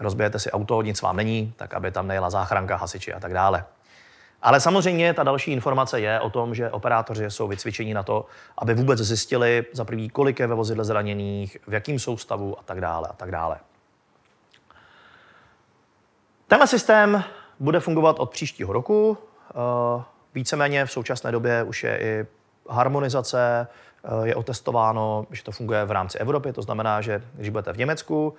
Speaker 2: rozbijete si auto, nic vám není, tak aby tam nejela záchranka, hasiči a tak dále. Ale samozřejmě ta další informace je o tom, že operátoři jsou vycvičeni na to, aby vůbec zjistili za prvý, kolik je ve vozidle zraněných, v jakém soustavu a tak dále a tak dále. Tenhle systém bude fungovat od příštího roku. Eh, Víceméně v současné době už je i harmonizace, eh, je otestováno, že to funguje v rámci Evropy, to znamená, že když budete v Německu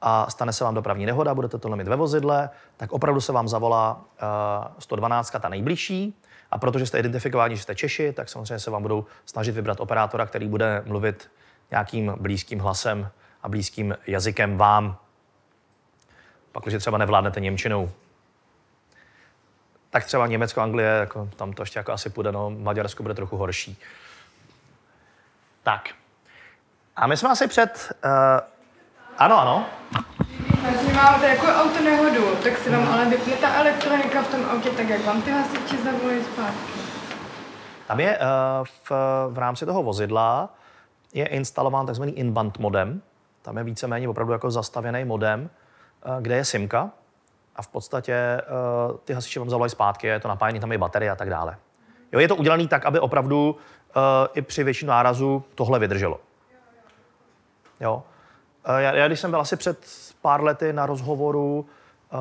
Speaker 2: a stane se vám dopravní nehoda, budete to mít ve vozidle, tak opravdu se vám zavolá eh, 112, ta nejbližší. A protože jste identifikováni, že jste Češi, tak samozřejmě se vám budou snažit vybrat operátora, který bude mluvit nějakým blízkým hlasem a blízkým jazykem vám. Pak, když třeba nevládnete Němčinou, tak třeba Německo, Anglie, jako, tam to ještě jako asi půjde, no, Maďarsko bude trochu horší. Tak. A my jsme asi před... Uh, ano, ano.
Speaker 10: Vlastně máte jako auto nehodu, tak se vám ale vypne ta elektronika v tom autě, tak jak vám ty hasiči zavolají zpátky.
Speaker 2: Tam je uh, v, v rámci toho vozidla je instalován tzv. in-band modem. Tam je víceméně opravdu jako zastavěný modem, uh, kde je SIMka a v podstatě uh, ty hasiči vám zavolají zpátky, je to napájený, tam je baterie a tak dále. Jo, je to udělané tak, aby opravdu i při větším nárazu tohle vydrželo. Jo. Eh, Já, já, když jsem byl asi před pár lety na rozhovoru uh,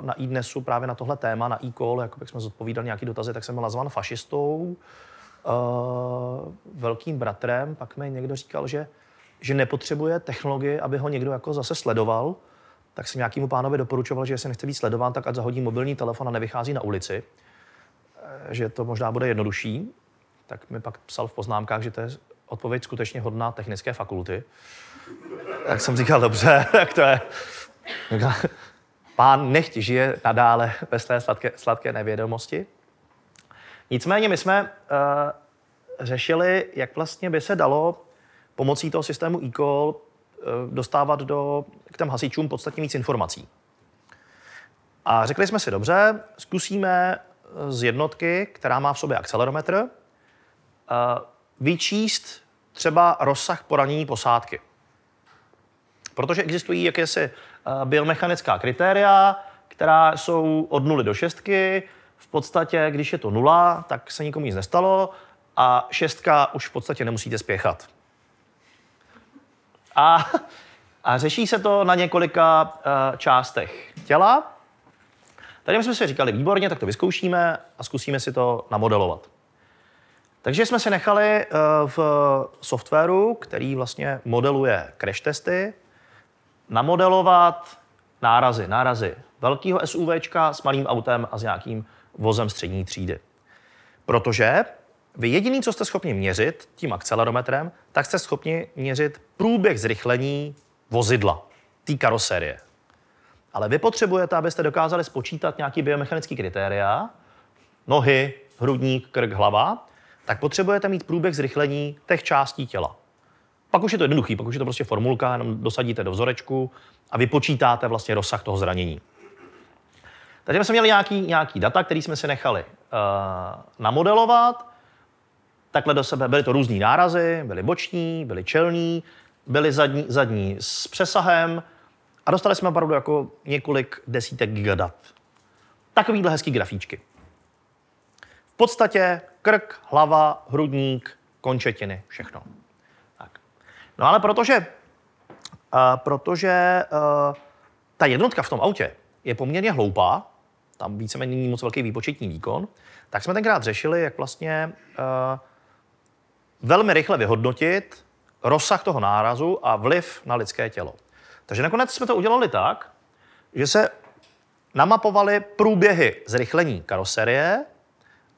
Speaker 2: na iDnesu právě na tohle téma, na e-call, jak jsme zodpovídali nějaký dotazy, tak jsem byl nazvan fašistou, uh, velkým bratrem, pak mi někdo říkal, že, že nepotřebuje technologii, aby ho někdo jako zase sledoval, tak jsem nějakému pánovi doporučoval, že jestli nechce být sledován, tak ať zahodí mobilní telefon a nevychází na ulici, že to možná bude jednodušší. Tak mi pak psal v poznámkách, že to je odpověď skutečně hodná technické fakulty. Tak jsem říkal, dobře, tak to je. Pán nechť žije nadále ve své sladké, sladké nevědomosti. Nicméně my jsme uh, řešili, jak vlastně by se dalo pomocí toho systému e-call uh, dostávat do, k těm hasičům podstatně víc informací. A řekli jsme si, dobře, zkusíme z jednotky, která má v sobě akcelerometr, vyčíst třeba rozsah poranění posádky. Protože existují jakési uh, biomechanická kritéria, která jsou od nuly do šestky. V podstatě, když je to nula, tak se nikomu nic nestalo a šestka už v podstatě nemusíte spěchat. A, a řeší se to na několika uh, částech těla. Tady jsme si říkali, výborně, tak to vyzkoušíme a zkusíme si to namodelovat. Takže jsme si nechali uh, v softwaru, který vlastně modeluje crash testy, namodelovat nárazy, nárazy velkého SUVčka s malým autem a s nějakým vozem střední třídy. Protože vy jediný, co jste schopni měřit tím akcelerometrem, tak jste schopni měřit průběh zrychlení vozidla, té karoserie. Ale vy potřebujete, abyste dokázali spočítat nějaký biomechanický kritéria, nohy, hrudník, krk, hlava, tak potřebujete mít průběh zrychlení těch částí těla. Pak už je to jednoduchý, pak už je to prostě formulka, jenom dosadíte do vzorečku a vypočítáte vlastně rozsah toho zranění. Takže jsme měli nějaký, nějaký data, který jsme si nechali uh, namodelovat. Takhle do sebe byly to různý nárazy, byly boční, byly čelní, byly zadní, zadní s přesahem a dostali jsme opravdu jako několik desítek gigadat. Takovýhle hezký grafíčky. Podstatě krk, hlava, hrudník, končetiny, všechno. Tak. No ale protože, uh, protože uh, ta jednotka v tom autě je poměrně hloupá, tam víceméně není moc velký výpočetní výkon, tak jsme tenkrát řešili, jak vlastně uh, velmi rychle vyhodnotit rozsah toho nárazu a vliv na lidské tělo. Takže nakonec jsme to udělali tak, že se namapovaly průběhy zrychlení karoserie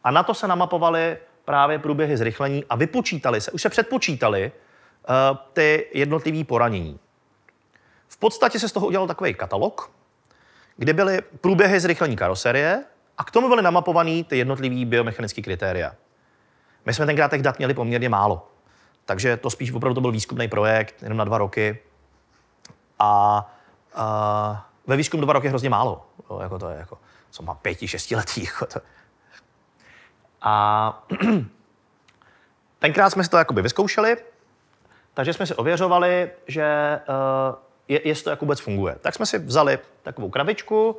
Speaker 2: a na to se namapovaly právě průběhy zrychlení a vypočítali se, už se předpočítali uh, ty jednotlivé poranění. V podstatě se z toho udělal takový katalog, kde byly průběhy zrychlení karoserie a k tomu byly namapované ty jednotlivé biomechanické kritéria. My jsme tenkrát těch dat měli poměrně málo, takže to spíš opravdu to byl výzkumný projekt, jenom na dva roky. A, a ve výzkumu dva roky je hrozně málo. Jo, jako to je jako, co má pěti, šestiletý. Jako to. A tenkrát jsme si to jakoby vyzkoušeli, takže jsme si ověřovali, že uh, je, jestli to jak vůbec funguje. Tak jsme si vzali takovou krabičku,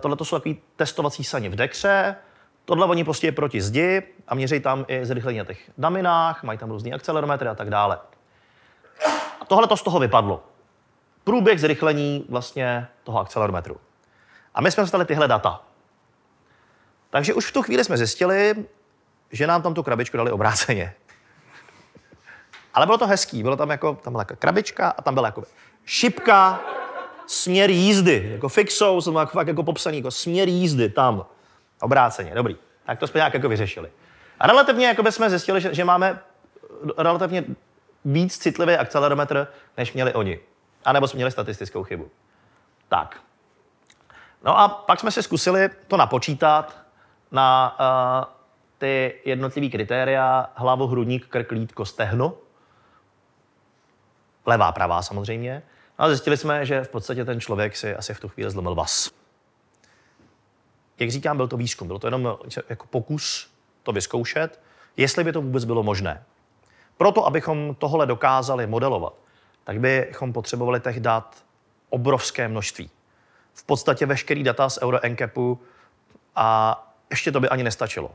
Speaker 2: tohle to jsou takový testovací saně v dekře, tohle oni prostě je proti zdi a měří tam i zrychlení na těch daminách, mají tam různý akcelerometry a tak dále. A tohle to z toho vypadlo. Průběh zrychlení vlastně toho akcelerometru. A my jsme dostali tyhle data. Takže už v tu chvíli jsme zjistili, že nám tam tu krabičku dali obráceně. Ale bylo to hezký, bylo tam jako, tam byla jako krabička a tam byla jako šipka, směr jízdy, jako fixou, jsem jako, fakt jako popsaný, jako směr jízdy tam, obráceně, dobrý. Tak to jsme nějak jako vyřešili. A relativně jako jsme zjistili, že, že máme relativně víc citlivý akcelerometr, než měli oni. A nebo jsme měli statistickou chybu. Tak. No a pak jsme si zkusili to napočítat na uh, ty jednotlivé kritéria hlavu, hrudník, krk, lítko, stehno. Levá, pravá samozřejmě. No a zjistili jsme, že v podstatě ten člověk si asi v tu chvíli zlomil vás. Jak říkám, byl to výzkum, byl to jenom jako pokus to vyzkoušet, jestli by to vůbec bylo možné. Proto, abychom tohle dokázali modelovat, tak bychom potřebovali těch dat obrovské množství. V podstatě veškerý data z Euro NCAPu a ještě to by ani nestačilo.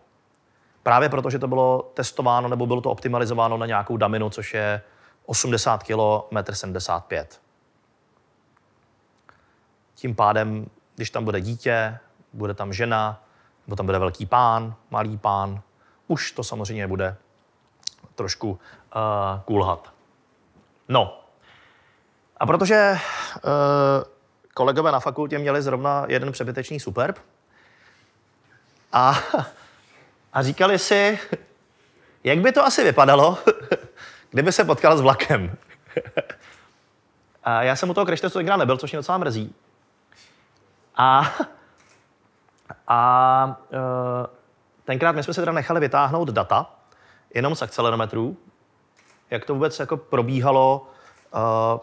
Speaker 2: Právě proto, že to bylo testováno nebo bylo to optimalizováno na nějakou daminu, což je 80 kg, 1,75 m. Tím pádem, když tam bude dítě, bude tam žena, nebo tam bude velký pán, malý pán, už to samozřejmě bude trošku uh, kulhat. No. A protože uh, kolegové na fakultě měli zrovna jeden přebytečný superb a, a říkali si, jak by to asi vypadalo, kdyby se potkal s vlakem. a já jsem u toho crash testu tenkrát nebyl, což mě docela mrzí. A, a uh, tenkrát my jsme se teda nechali vytáhnout data, jenom z akcelerometrů, jak to vůbec jako probíhalo, uh,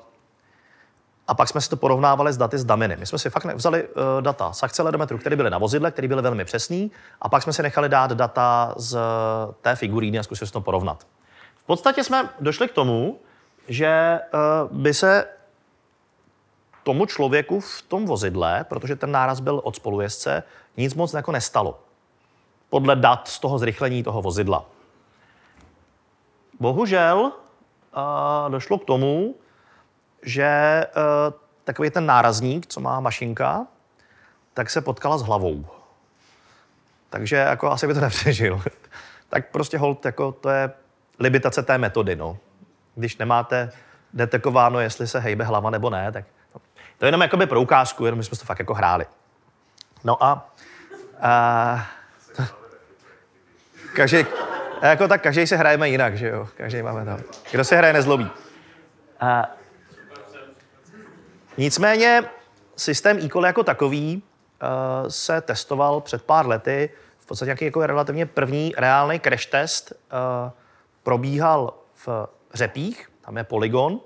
Speaker 2: a pak jsme si to porovnávali s daty z Daminy. My jsme si fakt vzali uh, data z akcelerometru, které byly na vozidle, které byly velmi přesný, a pak jsme si nechali dát data z té figuríny a zkusili to porovnat. V podstatě jsme došli k tomu, že uh, by se tomu člověku v tom vozidle, protože ten náraz byl od spolujezdce, nic moc jako nestalo. Podle dat z toho zrychlení toho vozidla. Bohužel uh, došlo k tomu, že uh, takový ten nárazník, co má mašinka, tak se potkala s hlavou. Takže jako asi by to nepřežil. tak prostě hold, jako to je limitace té metody. No. Když nemáte detekováno, jestli se hejbe hlava nebo ne, tak to je jenom jakoby pro ukázku, jenom jsme to fakt jako hráli. No a, a každý, jako tak každý se hrajeme jinak, že jo? Každý máme tam. Kdo se hraje, nezlobí. A, nicméně systém e jako takový uh, se testoval před pár lety. V podstatě nějaký jako relativně první reálný crash test uh, probíhal v Řepích, tam je Polygon,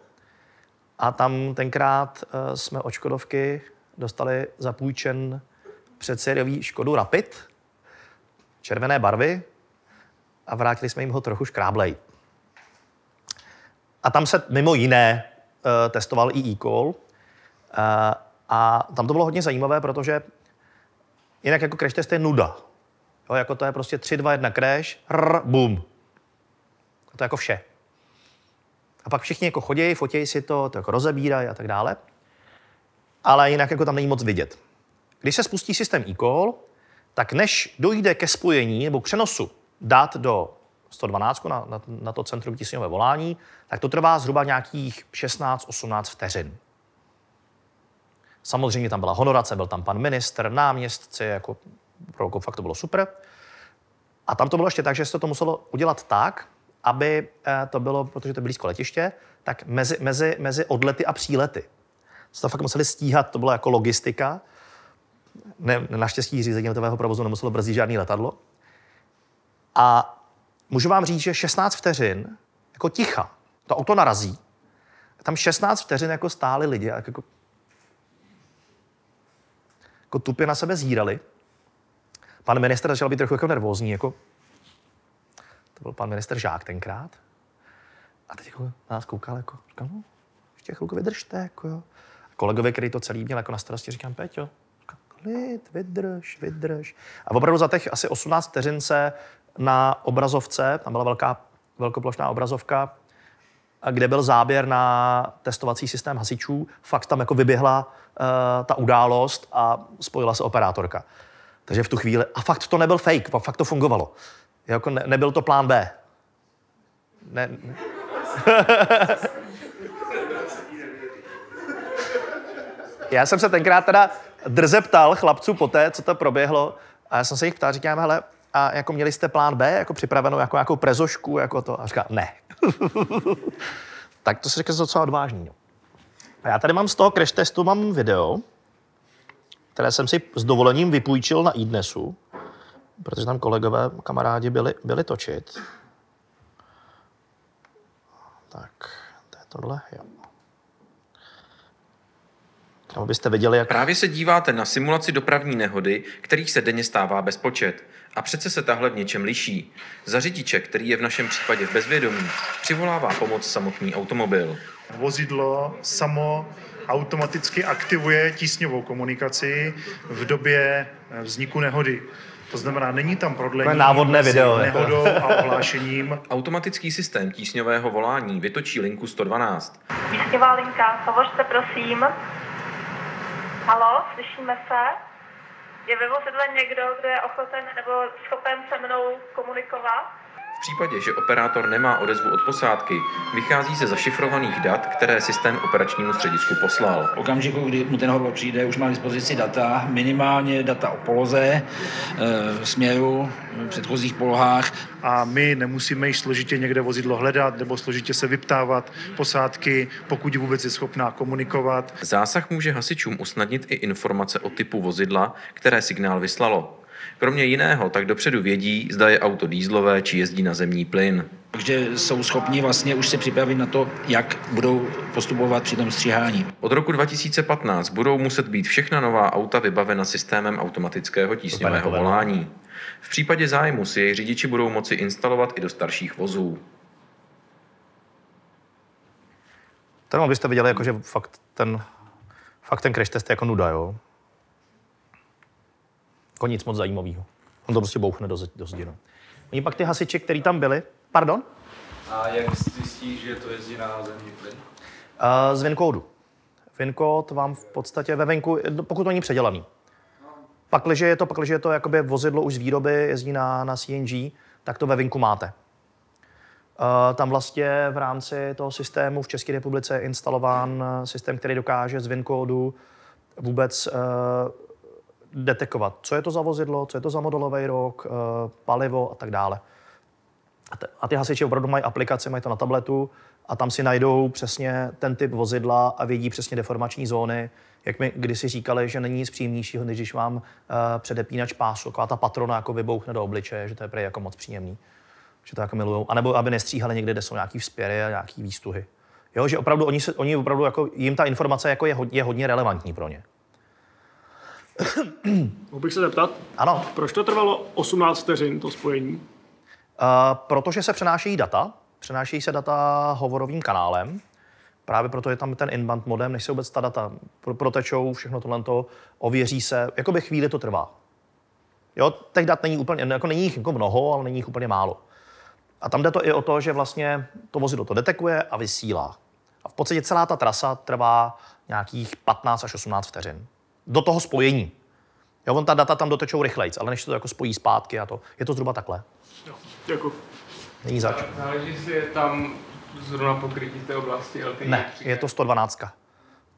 Speaker 2: a tam tenkrát uh, jsme od Škodovky dostali zapůjčen předsériový Škodu Rapid, červené barvy, a vrátili jsme jim ho trochu škráblej. A tam se mimo jiné testoval i e-call. Uh, a tam to bylo hodně zajímavé, protože jinak jako crash test je nuda. Jo, jako to je prostě 3, 2, 1 crash, rrr, boom. To je jako vše. A pak všichni jako chodí, fotějí si to, to jako rozebírají a tak dále. Ale jinak jako tam není moc vidět. Když se spustí systém e-call, tak než dojde ke spojení nebo přenosu dat do 112 na, na, na to centrum tísňové volání, tak to trvá zhruba nějakých 16-18 vteřin. Samozřejmě tam byla honorace, byl tam pan minister, náměstci, jako, jako fakt to bylo super. A tam to bylo ještě tak, že se to muselo udělat tak, aby eh, to bylo, protože to je blízko letiště, tak mezi, mezi, mezi odlety a přílety. Se to fakt museli stíhat, to bylo jako logistika. Ne, naštěstí řízení letového provozu nemuselo brzdit žádný letadlo. A můžu vám říct, že 16 vteřin jako ticha, to auto narazí. Tam 16 vteřin jako stáli lidi, jako, jako tupě na sebe zírali. Pan minister začal být trochu jako nervózní, jako to byl pan minister Žák tenkrát. A teď jako nás koukal, jako, říkal, no, ještě chvilku vydržte, jako jo. A kolegovi, který to celý měl jako na starosti, říkám, Peťo, klid, vydrž, vydrž. A opravdu za těch asi 18 vteřin se na obrazovce, tam byla velká, velkoplošná obrazovka, kde byl záběr na testovací systém hasičů, fakt tam jako vyběhla uh, ta událost a spojila se operátorka. Takže v tu chvíli, a fakt to nebyl fake, fakt to fungovalo. Jako ne, nebyl to plán B. Ne. já jsem se tenkrát teda drze ptal chlapců po té, co to proběhlo, a já jsem se jich ptal, říkám, hele, a jako měli jste plán B, jako připravenou jako nějakou prezošku, jako to? A říká, ne. tak to se říká docela odvážný. A já tady mám z toho crash testu mám video, které jsem si s dovolením vypůjčil na iDnesu protože tam kolegové, kamarádi byli, byli točit. Tak, to je tohle, jo. Abyste viděli, jak...
Speaker 11: Právě se díváte na simulaci dopravní nehody, kterých se denně stává bezpočet. A přece se tahle v něčem liší. Za řidiče, který je v našem případě v bezvědomí, přivolává pomoc samotný automobil.
Speaker 12: Vozidlo samo automaticky aktivuje tísňovou komunikaci v době vzniku nehody. To znamená, není tam prodlení
Speaker 2: návodné video, jako.
Speaker 12: nehodou a ohlášením.
Speaker 11: Automatický systém tísňového volání vytočí linku 112.
Speaker 13: Tísňová linka, hovořte prosím. Halo, slyšíme se? Je ve vozidle někdo, kdo je ochoten nebo schopen se mnou komunikovat?
Speaker 11: V případě, že operátor nemá odezvu od posádky, vychází ze zašifrovaných dat, které systém operačnímu středisku poslal.
Speaker 14: V okamžiku, kdy mu ten hovor přijde, už má k dispozici data, minimálně data o poloze, e, směru, v předchozích polohách.
Speaker 12: A my nemusíme již složitě někde vozidlo hledat nebo složitě se vyptávat posádky, pokud vůbec je schopná komunikovat.
Speaker 11: Zásah může hasičům usnadnit i informace o typu vozidla, které signál vyslalo. Kromě jiného tak dopředu vědí, zda je auto dýzlové či jezdí na zemní plyn.
Speaker 14: Takže jsou schopni vlastně už se připravit na to, jak budou postupovat při tom stříhání.
Speaker 11: Od roku 2015 budou muset být všechna nová auta vybavena systémem automatického tísňového volání. V případě zájmu si jej řidiči budou moci instalovat i do starších vozů.
Speaker 2: To jenom abyste viděli, jako, že fakt ten, fakt ten crash test je jako nuda, jo. Jako nic moc zajímavého. On to prostě bouchne do, zdi- do zdi, no. Oni pak ty hasiči, kteří tam byli, pardon,
Speaker 9: A jak zjistí, že to jezdí na zemní plyn?
Speaker 2: uh, z VIN-kódu. VIN-kód vám v podstatě ve venku, pokud to není předělaný. Pakliže je to, pakliže je to jakoby vozidlo už z výroby, jezdí na, na CNG, tak to ve vinku máte. Uh, tam vlastně v rámci toho systému v České republice je instalován eh, systém, který dokáže z VIN kódu vůbec uh, detekovat, co je to za vozidlo, co je to za modelový rok, uh, palivo a tak dále. A, ty hasiči opravdu mají aplikaci, mají to na tabletu a tam si najdou přesně ten typ vozidla a vědí přesně deformační zóny. Jak mi kdysi říkali, že není nic příjemnějšího, než když vám uh, předepínač pásu, taková ta patrona jako vybouchne do obličeje, že to je prý jako moc příjemný. Že to jako milujou. A nebo aby nestříhali někde, kde jsou nějaký vzpěry a nějaký výstuhy. Jo, že opravdu oni, se, oni opravdu jako, jim ta informace jako je, je hodně relevantní pro ně.
Speaker 15: Mohl bych se zeptat?
Speaker 2: Ano.
Speaker 15: Proč to trvalo 18 vteřin, to spojení?
Speaker 2: Uh, protože se přenášejí data, přenášejí se data hovorovým kanálem, právě proto je tam ten inbound modem, než se vůbec ta data pro- protečou, všechno tohle to ověří se, jakoby chvíli to trvá. Jo, těch dat není úplně, jako není jich jako mnoho, ale není jich úplně málo. A tam jde to i o to, že vlastně to vozidlo to detekuje a vysílá. A v podstatě celá ta trasa trvá nějakých 15 až 18 vteřin. Do toho spojení. Jo, on ta data tam dotečou rychlejc, ale než to jako spojí zpátky a to, je to zhruba takhle.
Speaker 15: Děkuji.
Speaker 2: Není zač.
Speaker 9: Záleží, jestli je tam zrovna pokrytí té oblasti LTE.
Speaker 2: Ne, je to 112.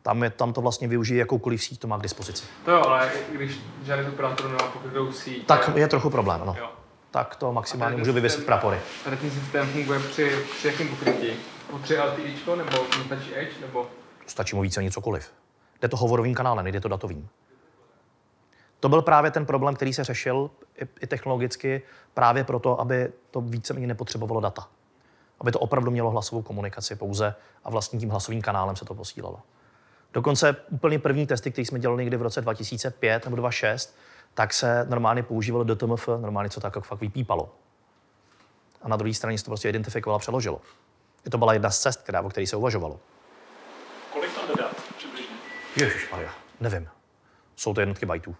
Speaker 2: Tam, je, tam to vlastně využije jakoukoliv síť, to má k dispozici.
Speaker 9: To jo, ale když žádný operátor nemá pokrytou síť.
Speaker 2: Tak je trochu problém, ano.
Speaker 9: Jo.
Speaker 2: Tak to maximálně můžu vyvěsit prapory.
Speaker 9: Tady ten systém funguje při, při jakém pokrytí? Po 3 LTE nebo stačí Edge? Nebo...
Speaker 2: Stačí mu více ani cokoliv. Jde to hovorovým kanálem, nejde to datovým. To byl právě ten problém, který se řešil i, technologicky právě proto, aby to víceméně nepotřebovalo data. Aby to opravdu mělo hlasovou komunikaci pouze a vlastně tím hlasovým kanálem se to posílalo. Dokonce úplně první testy, které jsme dělali někdy v roce 2005 nebo 2006, tak se normálně používalo DTMF, normálně co tak jako fakt vypípalo. A na druhé straně se to prostě identifikovalo a přeložilo. I to byla jedna z cest, která, o které se uvažovalo.
Speaker 15: Kolik tam jde dat přibližně?
Speaker 2: Ježíš Maria, nevím. Jsou to jednotky bajtů.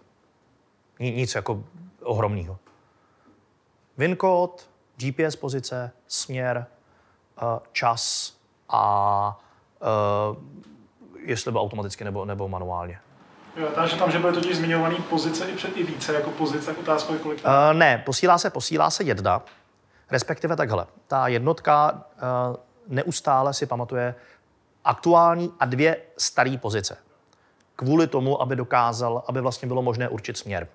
Speaker 2: Ni- Nic jako ohromného. VIN kód, GPS pozice, směr, eh, čas a uh, jestli byl automaticky nebo, nebo manuálně.
Speaker 15: Jo, takže tam, že byly totiž zmiňované pozice i před i více, jako pozice, otázka je kolik.
Speaker 2: Uh, ne, posílá se, posílá se jedna, respektive takhle. Ta jednotka uh, neustále si pamatuje aktuální a dvě staré pozice. Kvůli tomu, aby dokázal, aby vlastně bylo možné určit směr.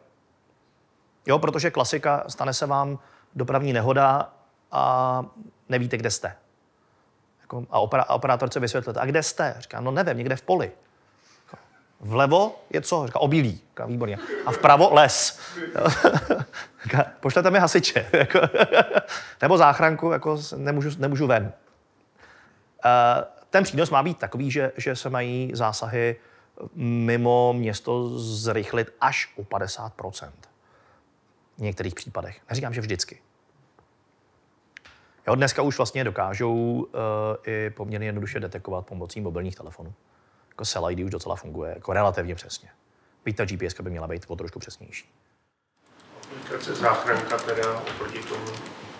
Speaker 2: Jo, protože klasika, stane se vám dopravní nehoda a nevíte, kde jste. Jako, a, opera, a operátor chce vysvětlit, a kde jste? Říká, no nevím, někde v poli. Vlevo je co? Říká, obilí. Říká, výborně. A vpravo les. Říká, pošlete mi hasiče. Jako, Nebo záchranku, jako nemůžu, nemůžu ven. Eh, Ten přínos má být takový, že, že se mají zásahy mimo město zrychlit až o 50 V některých případech. Neříkám, že vždycky. Jo, dneska už vlastně dokážou uh, i poměrně jednoduše detekovat pomocí mobilních telefonů. Jako Cell ID už docela funguje, jako relativně přesně. Byť ta GPS by měla být o trošku přesnější.
Speaker 16: Aplikace záchranka teda oproti tomu.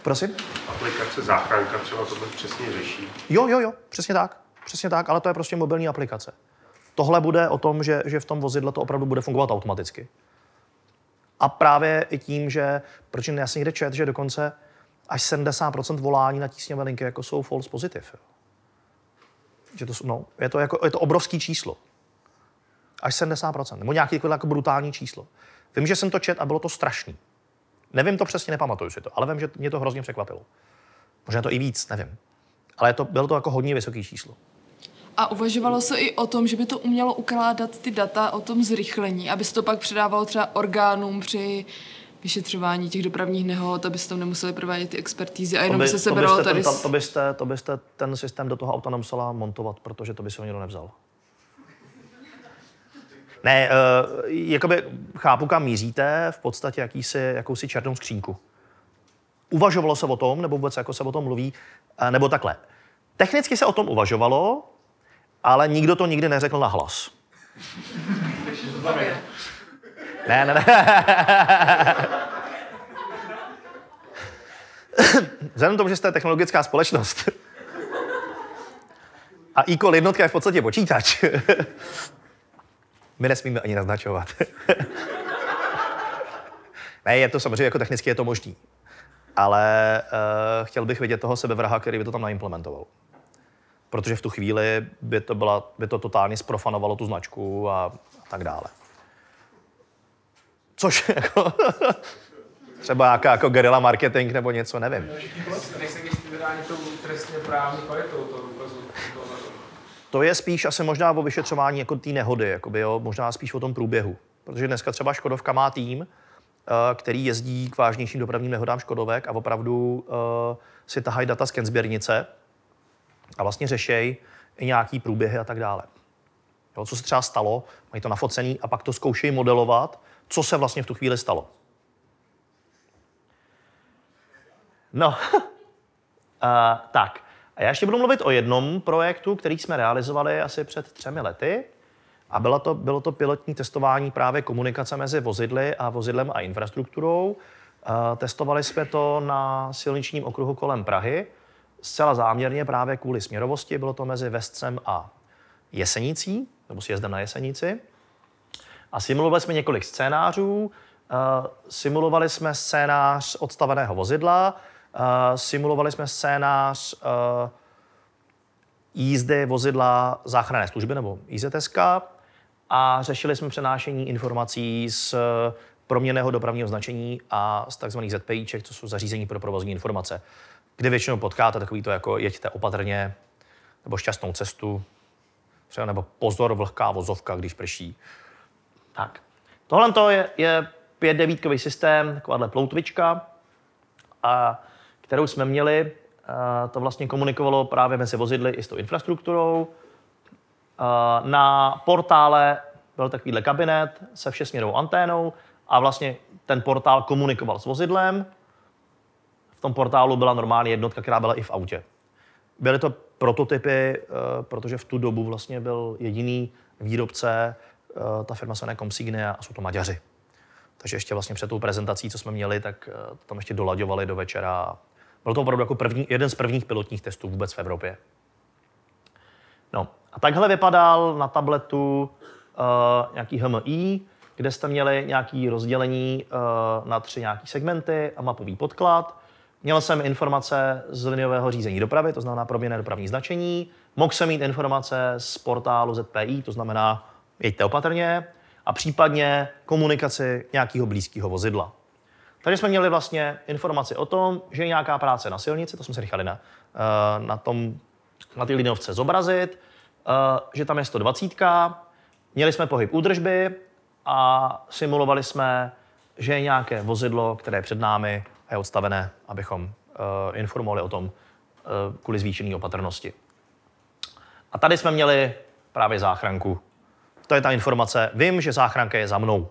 Speaker 2: Prosím?
Speaker 16: Aplikace záchranka třeba to přesně řeší.
Speaker 2: Jo, jo, jo, přesně tak. Přesně tak, ale to je prostě mobilní aplikace. Tohle bude o tom, že, že v tom vozidle to opravdu bude fungovat automaticky. A právě i tím, že, proč já jsem někde čet, že dokonce až 70% volání na tísňové linky jako jsou false positive. Že to, no, je, to jako, je to obrovský číslo. Až 70%. Nebo nějaký jako, jako brutální číslo. Vím, že jsem to čet a bylo to strašný. Nevím to přesně, nepamatuju si to, ale vím, že mě to hrozně překvapilo. Možná to i víc, nevím. Ale to, bylo to jako hodně vysoké číslo.
Speaker 10: A uvažovalo se i o tom, že by to umělo ukládat ty data o tom zrychlení, aby se to pak předávalo třeba orgánům při vyšetřování těch dopravních nehod, aby se tam nemuseli provádět ty expertízy a jenom by, se sebralo tady...
Speaker 2: ten, to, byste, to byste ten systém do toho auta nemusela montovat, protože to by si ho nikdo nevzal. Ne, uh, jakoby chápu, kam míříte, v podstatě jakýsi, jakousi černou skřínku. Uvažovalo se o tom, nebo vůbec jako se o tom mluví, eh, nebo takhle. Technicky se o tom uvažovalo, ale nikdo to nikdy neřekl na hlas. Ne, ne, ne. Vzhledem tomu, že jste technologická společnost a e-call jednotka je v podstatě počítač, my nesmíme ani naznačovat. ne, je to samozřejmě jako technicky je to možný. Ale uh, chtěl bych vidět toho sebevraha, který by to tam naimplementoval. Protože v tu chvíli by to, byla, by to totálně sprofanovalo tu značku a, a tak dále. Což jako, třeba jako, jako guerilla marketing nebo něco, nevím. To je spíš asi možná o vyšetřování jako té nehody, jakoby, jo, možná spíš o tom průběhu. Protože dneska třeba Škodovka má tým, eh, který jezdí k vážnějším dopravním nehodám Škodovek a opravdu uh, si tahají data z kenzběrnice a vlastně řešejí nějaký průběhy a tak dále. Jo, co se třeba stalo, mají to nafocený a pak to zkoušejí modelovat, co se vlastně v tu chvíli stalo. No, uh, tak. A já ještě budu mluvit o jednom projektu, který jsme realizovali asi před třemi lety. A bylo to, bylo to pilotní testování právě komunikace mezi vozidly a vozidlem a infrastrukturou. Uh, testovali jsme to na silničním okruhu kolem Prahy, zcela záměrně právě kvůli směrovosti. Bylo to mezi Vestcem a Jesenicí, nebo s jezdem na Jesenici. A simulovali jsme několik scénářů. Uh, simulovali jsme scénář odstaveného vozidla, uh, simulovali jsme scénář uh, jízdy vozidla záchranné služby nebo IZSK a řešili jsme přenášení informací z proměnného dopravního značení a z tzv. ZPIček, co jsou zařízení pro provozní informace, kde většinou potkáte takový to jako jeďte opatrně, nebo šťastnou cestu, třeba nebo pozor, vlhká vozovka, když prší. Tak. Tohle to je, je pět devítkový systém, takováhle ploutvička, a, kterou jsme měli. A, to vlastně komunikovalo právě mezi vozidly i s tou infrastrukturou. A, na portále byl takovýhle kabinet se všesměrovou anténou a vlastně ten portál komunikoval s vozidlem. V tom portálu byla normálně jednotka, která byla i v autě. Byly to prototypy, eh, protože v tu dobu vlastně byl jediný výrobce, eh, ta firma se jmenuje Comsignia a jsou to Maďaři. Takže ještě vlastně před tou prezentací, co jsme měli, tak eh, tam ještě dolaďovali do večera. Byl to opravdu jako první, jeden z prvních pilotních testů vůbec v Evropě. No a takhle vypadal na tabletu uh, nějaký HMI, kde jste měli nějaké rozdělení uh, na tři nějaké segmenty a mapový podklad. Měl jsem informace z liniového řízení dopravy, to znamená proměné dopravní značení. Mohl jsem mít informace z portálu ZPI, to znamená jeďte opatrně, a případně komunikaci nějakého blízkého vozidla. Takže jsme měli vlastně informaci o tom, že je nějaká práce na silnici, to jsme se nechali na, eh, na, tom, na té linovce zobrazit, eh, že tam je 120, měli jsme pohyb údržby a simulovali jsme, že je nějaké vozidlo, které je před námi a je odstavené, abychom uh, informovali o tom uh, kvůli zvýšené opatrnosti. A tady jsme měli právě záchranku. To je ta informace. Vím, že záchranka je za mnou.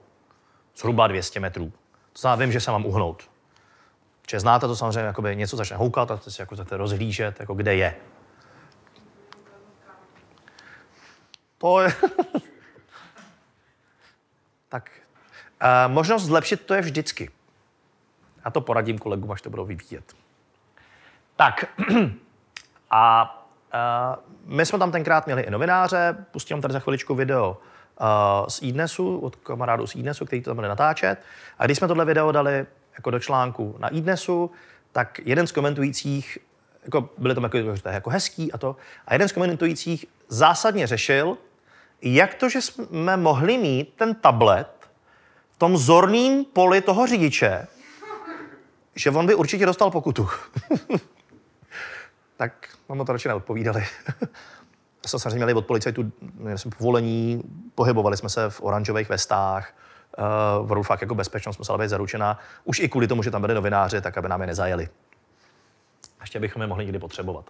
Speaker 2: Zhruba 200 metrů. To znamená, vím, že se mám uhnout. Čiže znáte to samozřejmě, jakoby něco začne houkat, tak si jako chcete rozhlížet, jako kde je. To je... tak uh, možnost zlepšit to je vždycky. Já to poradím kolegům, až to budou vyvíjet. Tak a uh, my jsme tam tenkrát měli i novináře, pustím tady za chviličku video uh, z iDnesu, od kamarádů z iDnesu, který to tam bude natáčet. A když jsme tohle video dali jako do článku na iDnesu, tak jeden z komentujících, jako byly tam jako, že to je jako hezký a to, a jeden z komentujících zásadně řešil, jak to, že jsme mohli mít ten tablet v tom zorným poli toho řidiče, že on by určitě dostal pokutu. tak mám to radši neodpovídali. jsme samozřejmě měli od policajtů jsem povolení, pohybovali jsme se v oranžových vestách, uh, opravdu fakt jako bezpečnost musela být zaručena, už i kvůli tomu, že tam byli novináři, tak aby nám je nezajeli. Ještě bychom je mohli někdy potřebovat.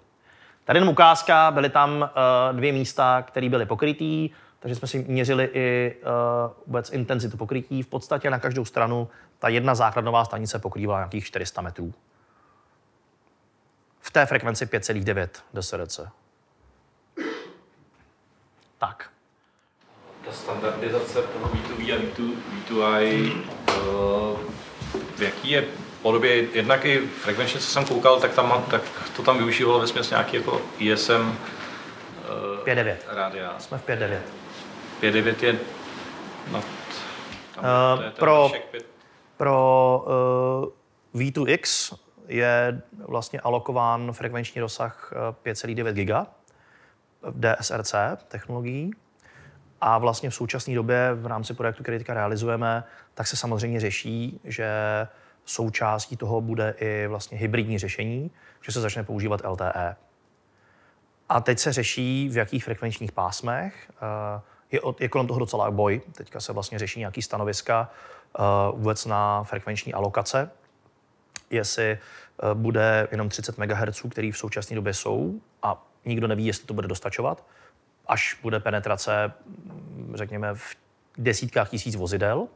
Speaker 2: Tady jenom ukázka, byly tam uh, dvě místa, které byly pokrytý, takže jsme si měřili i uh, vůbec intenzitu pokrytí. V podstatě na každou stranu ta jedna základnová stanice pokrývala nějakých 400 metrů. V té frekvenci 5,9 DSRC. Tak.
Speaker 8: Ta standardizace pro B2B a B2I, uh, v jaký je podobě, jednak i frekvenčně, co jsem koukal, tak, tam, tak to tam využívalo ve směs nějaký jako ISM uh,
Speaker 2: 5.9.
Speaker 8: rádia.
Speaker 2: Jsme v 5.9.
Speaker 8: 5.9 je nad, tam,
Speaker 2: Uh,
Speaker 8: to je ten
Speaker 2: pro
Speaker 8: pět-
Speaker 2: pro uh, V2X je vlastně alokován frekvenční rozsah eh, 5,9 giga v DSRC technologií. A vlastně v současné době v rámci projektu, který teďka realizujeme, tak se samozřejmě řeší, že součástí toho bude i vlastně hybridní řešení, že se začne používat LTE. A teď se řeší, v jakých frekvenčních pásmech. Je, je kolem toho docela boj. Teďka se vlastně řeší nějaký stanoviska eh, vůbec na frekvenční alokace. Jestli eh, bude jenom 30 MHz, který v současné době jsou, a nikdo neví, jestli to bude dostačovat, až bude penetrace, mm, řekněme, v desítkách tisíc vozidel.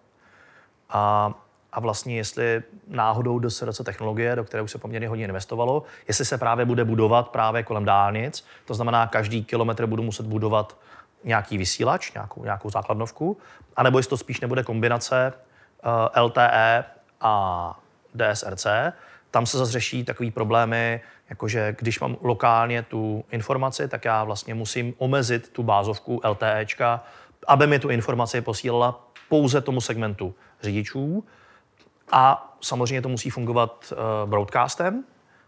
Speaker 2: A, a vlastně jestli náhodou do SRC technologie, do které už se poměrně hodně investovalo, jestli se právě bude budovat právě kolem dálnic, to znamená, každý kilometr budu muset budovat nějaký vysílač, nějakou, nějakou základnovku, anebo jestli to spíš nebude kombinace uh, LTE a DSRC, tam se zase řeší takový problémy, jakože když mám lokálně tu informaci, tak já vlastně musím omezit tu bázovku LTEčka, aby mi tu informaci posílala pouze tomu segmentu řidičů. A samozřejmě to musí fungovat uh, broadcastem,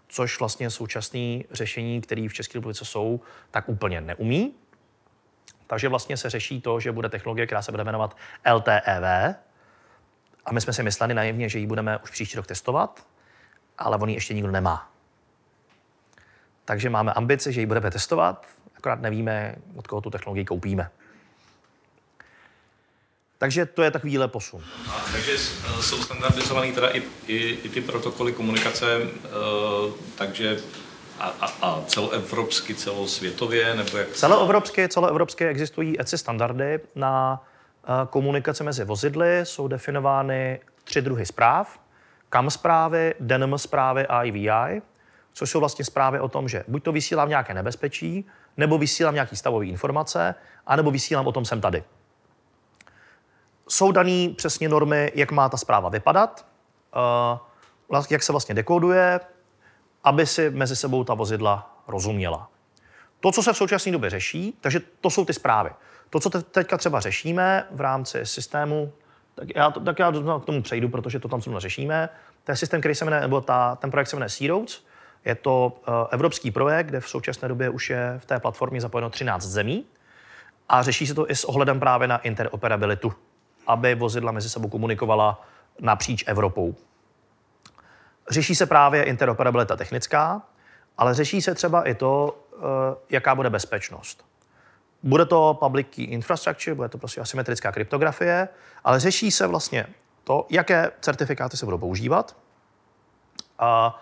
Speaker 2: což vlastně současné řešení, které v České republice jsou, tak úplně neumí. Takže vlastně se řeší to, že bude technologie, která se bude jmenovat LTEV. A my jsme si mysleli naivně, že ji budeme už příští rok testovat, ale on ji ještě nikdo nemá. Takže máme ambici, že ji budeme testovat, akorát nevíme, od koho tu technologii koupíme. Takže to je takovýhle posun.
Speaker 8: A, takže eh, jsou standardizované teda i, i, i ty protokoly komunikace, eh, takže a, a, a celoevropsky, celosvětově, nebo jak?
Speaker 2: Celoevropsky, celoevropsky existují ECI standardy na eh, komunikaci mezi vozidly. Jsou definovány tři druhy zpráv. CAM zprávy, DNM zprávy a IVI, což jsou vlastně zprávy o tom, že buď to vysílám nějaké nebezpečí, nebo vysílám nějaký stavové informace, anebo vysílám o tom jsem tady. Jsou daný přesně normy, jak má ta zpráva vypadat, eh, jak se vlastně dekoduje, aby si mezi sebou ta vozidla rozuměla. To, co se v současné době řeší, takže to jsou ty zprávy. To, co te- teďka třeba řešíme v rámci systému, tak já, tak já k tomu přejdu, protože to tam zrovna řešíme. Je systém, který se jmenuje, nebo ta, ten projekt se jmenuje Sea. Je to uh, evropský projekt, kde v současné době už je v té platformě zapojeno 13 zemí a řeší se to i s ohledem právě na interoperabilitu, aby vozidla mezi sebou komunikovala napříč Evropou. Řeší se právě interoperabilita technická, ale řeší se třeba i to, eh, jaká bude bezpečnost. Bude to public key infrastructure, bude to prostě asymetrická kryptografie, ale řeší se vlastně to, jaké certifikáty se budou používat a,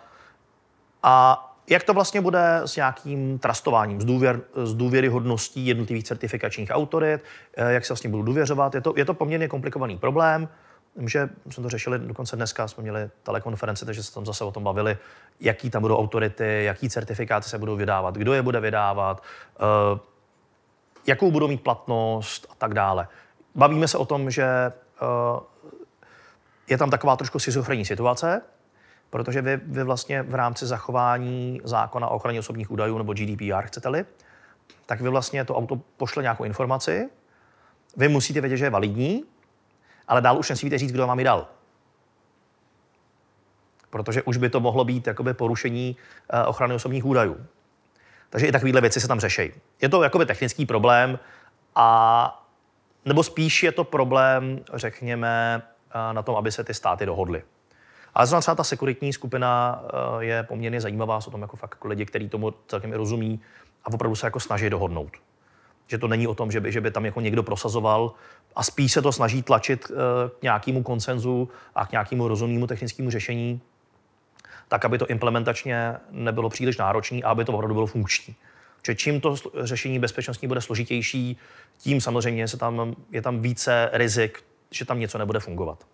Speaker 2: a jak to vlastně bude s nějakým trustováním, s, důvěr, s důvěryhodností jednotlivých certifikačních autorit, eh, jak se vlastně budou důvěřovat. Je to, je to poměrně komplikovaný problém. Vím, že jsme to řešili dokonce dneska, jsme měli telekonferenci, takže se tam zase o tom bavili, jaký tam budou autority, jaký certifikáty se budou vydávat, kdo je bude vydávat, eh, jakou budou mít platnost a tak dále. Bavíme se o tom, že eh, je tam taková trošku schizofrenní situace, Protože vy, vy vlastně v rámci zachování zákona o ochraně osobních údajů nebo GDPR, chcete-li, tak vy vlastně to auto pošle nějakou informaci, vy musíte vědět, že je validní, ale dál už nesmíte říct, kdo vám ji dal. Protože už by to mohlo být jakoby porušení eh, ochrany osobních údajů. Takže i takovéhle věci se tam řeší. Je to jakoby technický problém, a, nebo spíš je to problém, řekněme, eh, na tom, aby se ty státy dohodly. Ale zrovna třeba ta sekuritní skupina eh, je poměrně zajímavá, jsou tam jako fakt jako lidi, kteří tomu celkem i rozumí a opravdu se jako snaží dohodnout. Že to není o tom, že by, že by tam jako někdo prosazoval a spíš se to snaží tlačit eh, k nějakému konsenzu a k nějakému rozumnému technickému řešení, tak, aby to implementačně nebylo příliš náročné a aby to opravdu bylo funkční. Že čím to řešení bezpečnostní bude složitější, tím samozřejmě se tam, je tam více rizik, že tam něco nebude fungovat.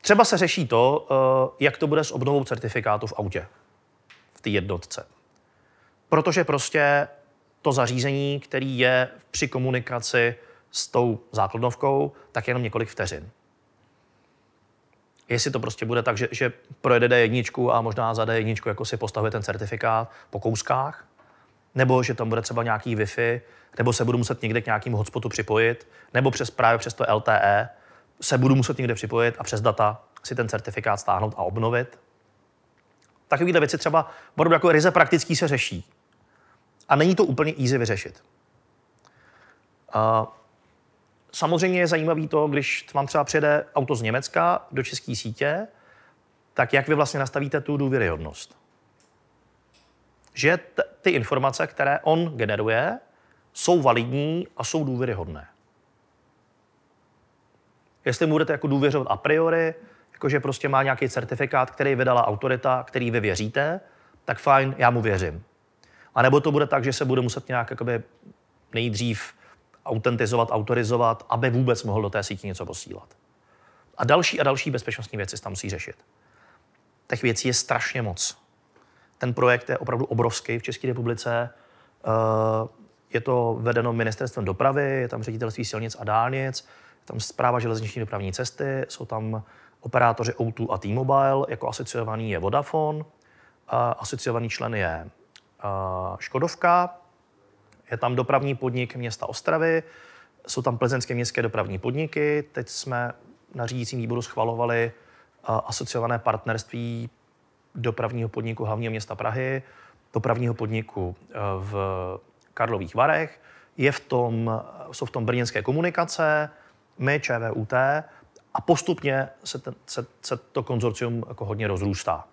Speaker 2: Třeba se řeší to, eh, jak to bude s obnovou certifikátu v autě, v té jednotce. Protože prostě to zařízení, který je při komunikaci s tou základnovkou, tak jenom několik vteřin. Jestli to prostě bude tak, že, že projede D1 a možná za D1 jako si postavuje ten certifikát po kouskách, nebo že tam bude třeba nějaký Wi-Fi, nebo se budu muset někde k nějakému hotspotu připojit, nebo přes právě přes to LTE se budu muset někde připojit a přes data si ten certifikát stáhnout a obnovit. Takovéhle věci třeba jako ryze praktický se řeší. A není to úplně easy vyřešit. A samozřejmě je zajímavý to, když vám třeba přijede auto z Německa do české sítě, tak jak vy vlastně nastavíte tu důvěryhodnost. Že t- ty informace, které on generuje, jsou validní a jsou důvěryhodné. Jestli mu budete jako důvěřovat a priori, jakože prostě má nějaký certifikát, který vydala autorita, který vy věříte, tak fajn, já mu věřím. A nebo to bude tak, že se bude muset nějak jakoby nejdřív autentizovat, autorizovat, aby vůbec mohl do té sítě něco posílat. A další a další bezpečnostní věci se tam musí řešit. Těch věcí je strašně moc. Ten projekt je opravdu obrovský v České republice. Eh, je to vedeno ministerstvem dopravy, je tam ředitelství silnic a dálnic, je tam zpráva železniční dopravní cesty, jsou tam operátoři O2 a T-Mobile, jako asociovaný je Vodafone, asociovaný člen je Škodovka, je tam dopravní podnik města Ostravy, jsou tam plzeňské městské dopravní podniky. Teď jsme na řídícím výboru schvalovali asociované partnerství dopravního podniku hlavního města Prahy, dopravního podniku e, v Karlových Varech, je v tom, jsou v tom brněnské komunikace, my, ČVUT, a postupně se, ten, se, se to konzorcium jako hodně rozrůstá.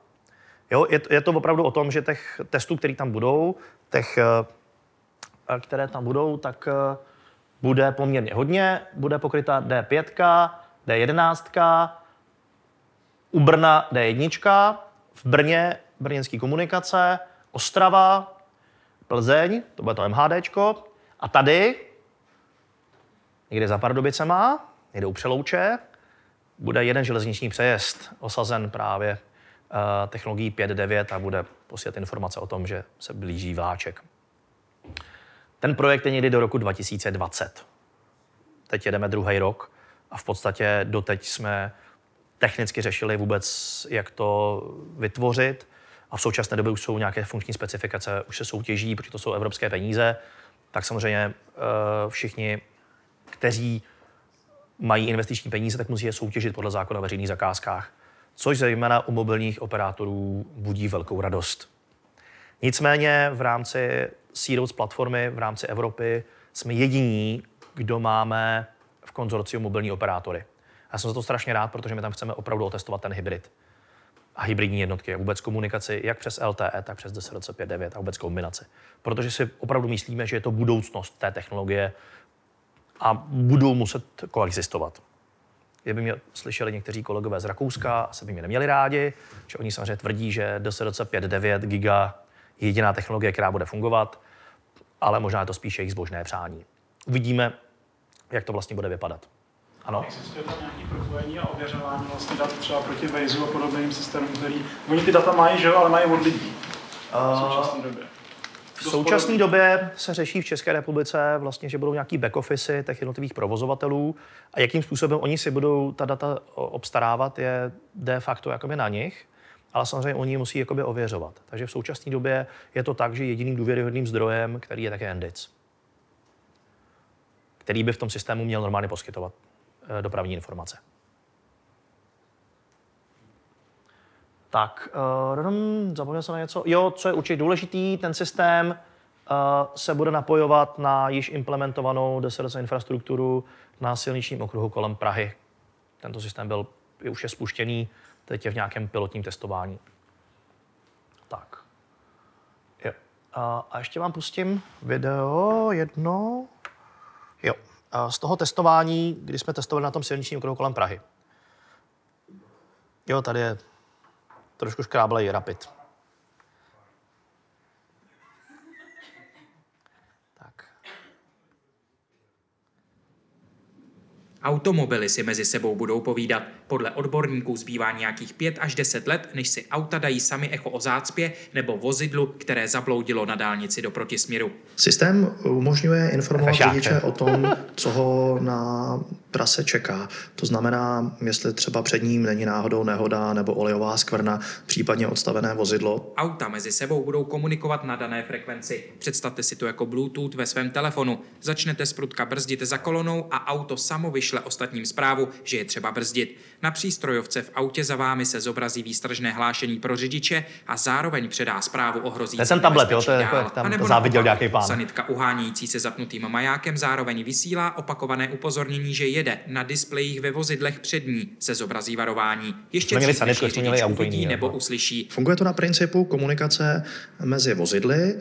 Speaker 2: Jo, je, je to opravdu o tom, že těch testů, které tam budou, těch, eh, které tam budou, tak eh, bude poměrně hodně. Bude pokryta D5, D11, u Brna D1, v Brně brněnský komunikace, Ostrava, Plzeň, to bude to MHD, a tady, někde za Pardubicema, někde u Přelouče, bude jeden železniční přejezd osazen právě technologií 5.9 a bude posílat informace o tom, že se blíží vláček. Ten projekt je někdy do roku 2020. Teď jedeme druhý rok a v podstatě doteď jsme technicky řešili vůbec, jak to vytvořit. A v současné době už jsou nějaké funkční specifikace, už se soutěží, protože to jsou evropské peníze. Tak samozřejmě uh, všichni, kteří mají investiční peníze, tak musí je soutěžit podle zákona o veřejných zakázkách, což zejména u mobilních operátorů budí velkou radost. Nicméně v rámci Seedows platformy, v rámci Evropy, jsme jediní, kdo máme v konzorciu mobilní operátory. Já jsem za to strašně rád, protože my tam chceme opravdu otestovat ten hybrid a hybridní jednotky a vůbec komunikaci jak přes LTE, tak přes 10.5.9 a vůbec kombinaci. Protože si opravdu myslíme, že je to budoucnost té technologie a budou muset koexistovat. Kdyby mě slyšeli někteří kolegové z Rakouska, asi by mě neměli rádi, že oni samozřejmě tvrdí, že DSRC 5.9 giga je jediná technologie, která bude fungovat, ale možná je to spíše jejich zbožné přání. Uvidíme, jak to vlastně bude vypadat. Ano.
Speaker 15: Existuje tam nějaký propojení a ověřování vlastně dat třeba proti Waze a podobným systémům, který... Oni ty data mají, že jo, ale mají od lidí v současné době.
Speaker 2: V současné době se řeší v České republice vlastně, že budou nějaký back office těch jednotlivých provozovatelů a jakým způsobem oni si budou ta data obstarávat, je de facto jakoby na nich. ale samozřejmě oni musí jakoby ověřovat. Takže v současné době je to tak, že jediným důvěryhodným zdrojem, který je také NDIC, který by v tom systému měl normálně poskytovat eh, dopravní informace. Tak, uh, zapomněl jsem na něco. Jo, co je určitě důležitý, ten systém uh, se bude napojovat na již implementovanou DSRC infrastrukturu na silničním okruhu kolem Prahy. Tento systém byl, je už je spuštěný, teď je v nějakém pilotním testování. Tak. Jo. A, a ještě vám pustím video jedno. Jo. A z toho testování, kdy jsme testovali na tom silničním okruhu kolem Prahy. Jo, tady je trošku škráblej rapid.
Speaker 17: Automobily si mezi sebou budou povídat. Podle odborníků zbývá nějakých 5 až 10 let, než si auta dají sami echo o zácpě nebo vozidlu, které zabloudilo na dálnici do protisměru.
Speaker 2: Systém umožňuje informovat řidiče o tom, co ho na trase čeká. To znamená, jestli třeba před ním není náhodou nehoda nebo olejová skvrna, případně odstavené vozidlo.
Speaker 17: Auta mezi sebou budou komunikovat na dané frekvenci. Představte si to jako Bluetooth ve svém telefonu. Začnete z prudka brzdit za kolonou a auto samo vyšle ostatním zprávu, že je třeba brzdit. Na přístrojovce v autě za vámi se zobrazí výstražné hlášení pro řidiče a zároveň předá zprávu o hrozícím
Speaker 2: To je ten tablet, jo, to je jako jak tam to záviděl nějaký pán.
Speaker 17: Sanitka uhánějící se zapnutým majákem zároveň vysílá opakované upozornění, že jede. Na displejích ve vozidlech před ní se zobrazí varování. Ještě
Speaker 2: Jsme měli sanitku, měli auto
Speaker 17: uvidí
Speaker 2: jiný,
Speaker 17: nebo
Speaker 2: jako.
Speaker 17: uslyší.
Speaker 2: Funguje to na principu komunikace mezi vozidly,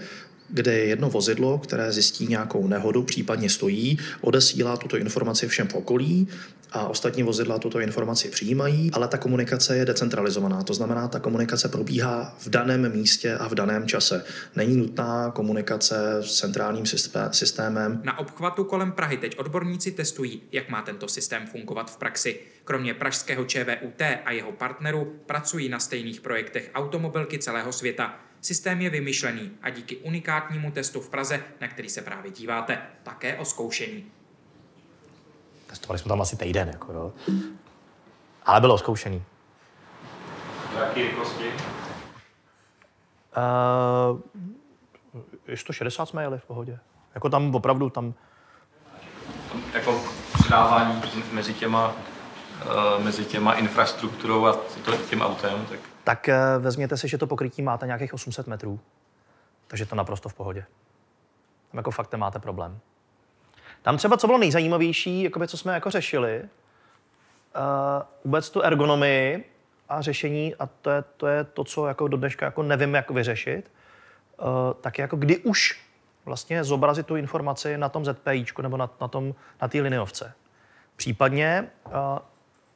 Speaker 2: kde jedno vozidlo, které zjistí nějakou nehodu, případně stojí, odesílá tuto informaci všem v okolí a ostatní vozidla tuto informaci přijímají, ale ta komunikace je decentralizovaná. To znamená, ta komunikace probíhá v daném místě a v daném čase. Není nutná komunikace s centrálním systé- systémem.
Speaker 17: Na obchvatu kolem Prahy teď odborníci testují, jak má tento systém fungovat v praxi. Kromě pražského ČVUT a jeho partnerů pracují na stejných projektech automobilky celého světa. Systém je vymyšlený a díky unikátnímu testu v Praze, na který se právě díváte, také oskoušený.
Speaker 2: Testovali jsme tam asi týden, jako, jo. ale bylo zkoušený.
Speaker 8: Jaký rychlosti?
Speaker 2: Uh, 160 jsme jeli v pohodě. Jako tam opravdu, tam
Speaker 8: Jako předávání mezi těma, eh, mezi těma infrastrukturou a tím autem, tak
Speaker 2: tak eh, vezměte si, že to pokrytí máte nějakých 800 metrů. Takže to naprosto v pohodě. Tam jako fakt nemáte problém. Tam třeba, co bylo nejzajímavější, jakoby, co jsme jako řešili, uh, vůbec tu ergonomii a řešení, a to je to, je to co jako do dneška jako nevím, jak vyřešit, uh, tak jako kdy už vlastně zobrazit tu informaci na tom ZPIčku nebo na, na, tom, na té liniovce. Případně, uh,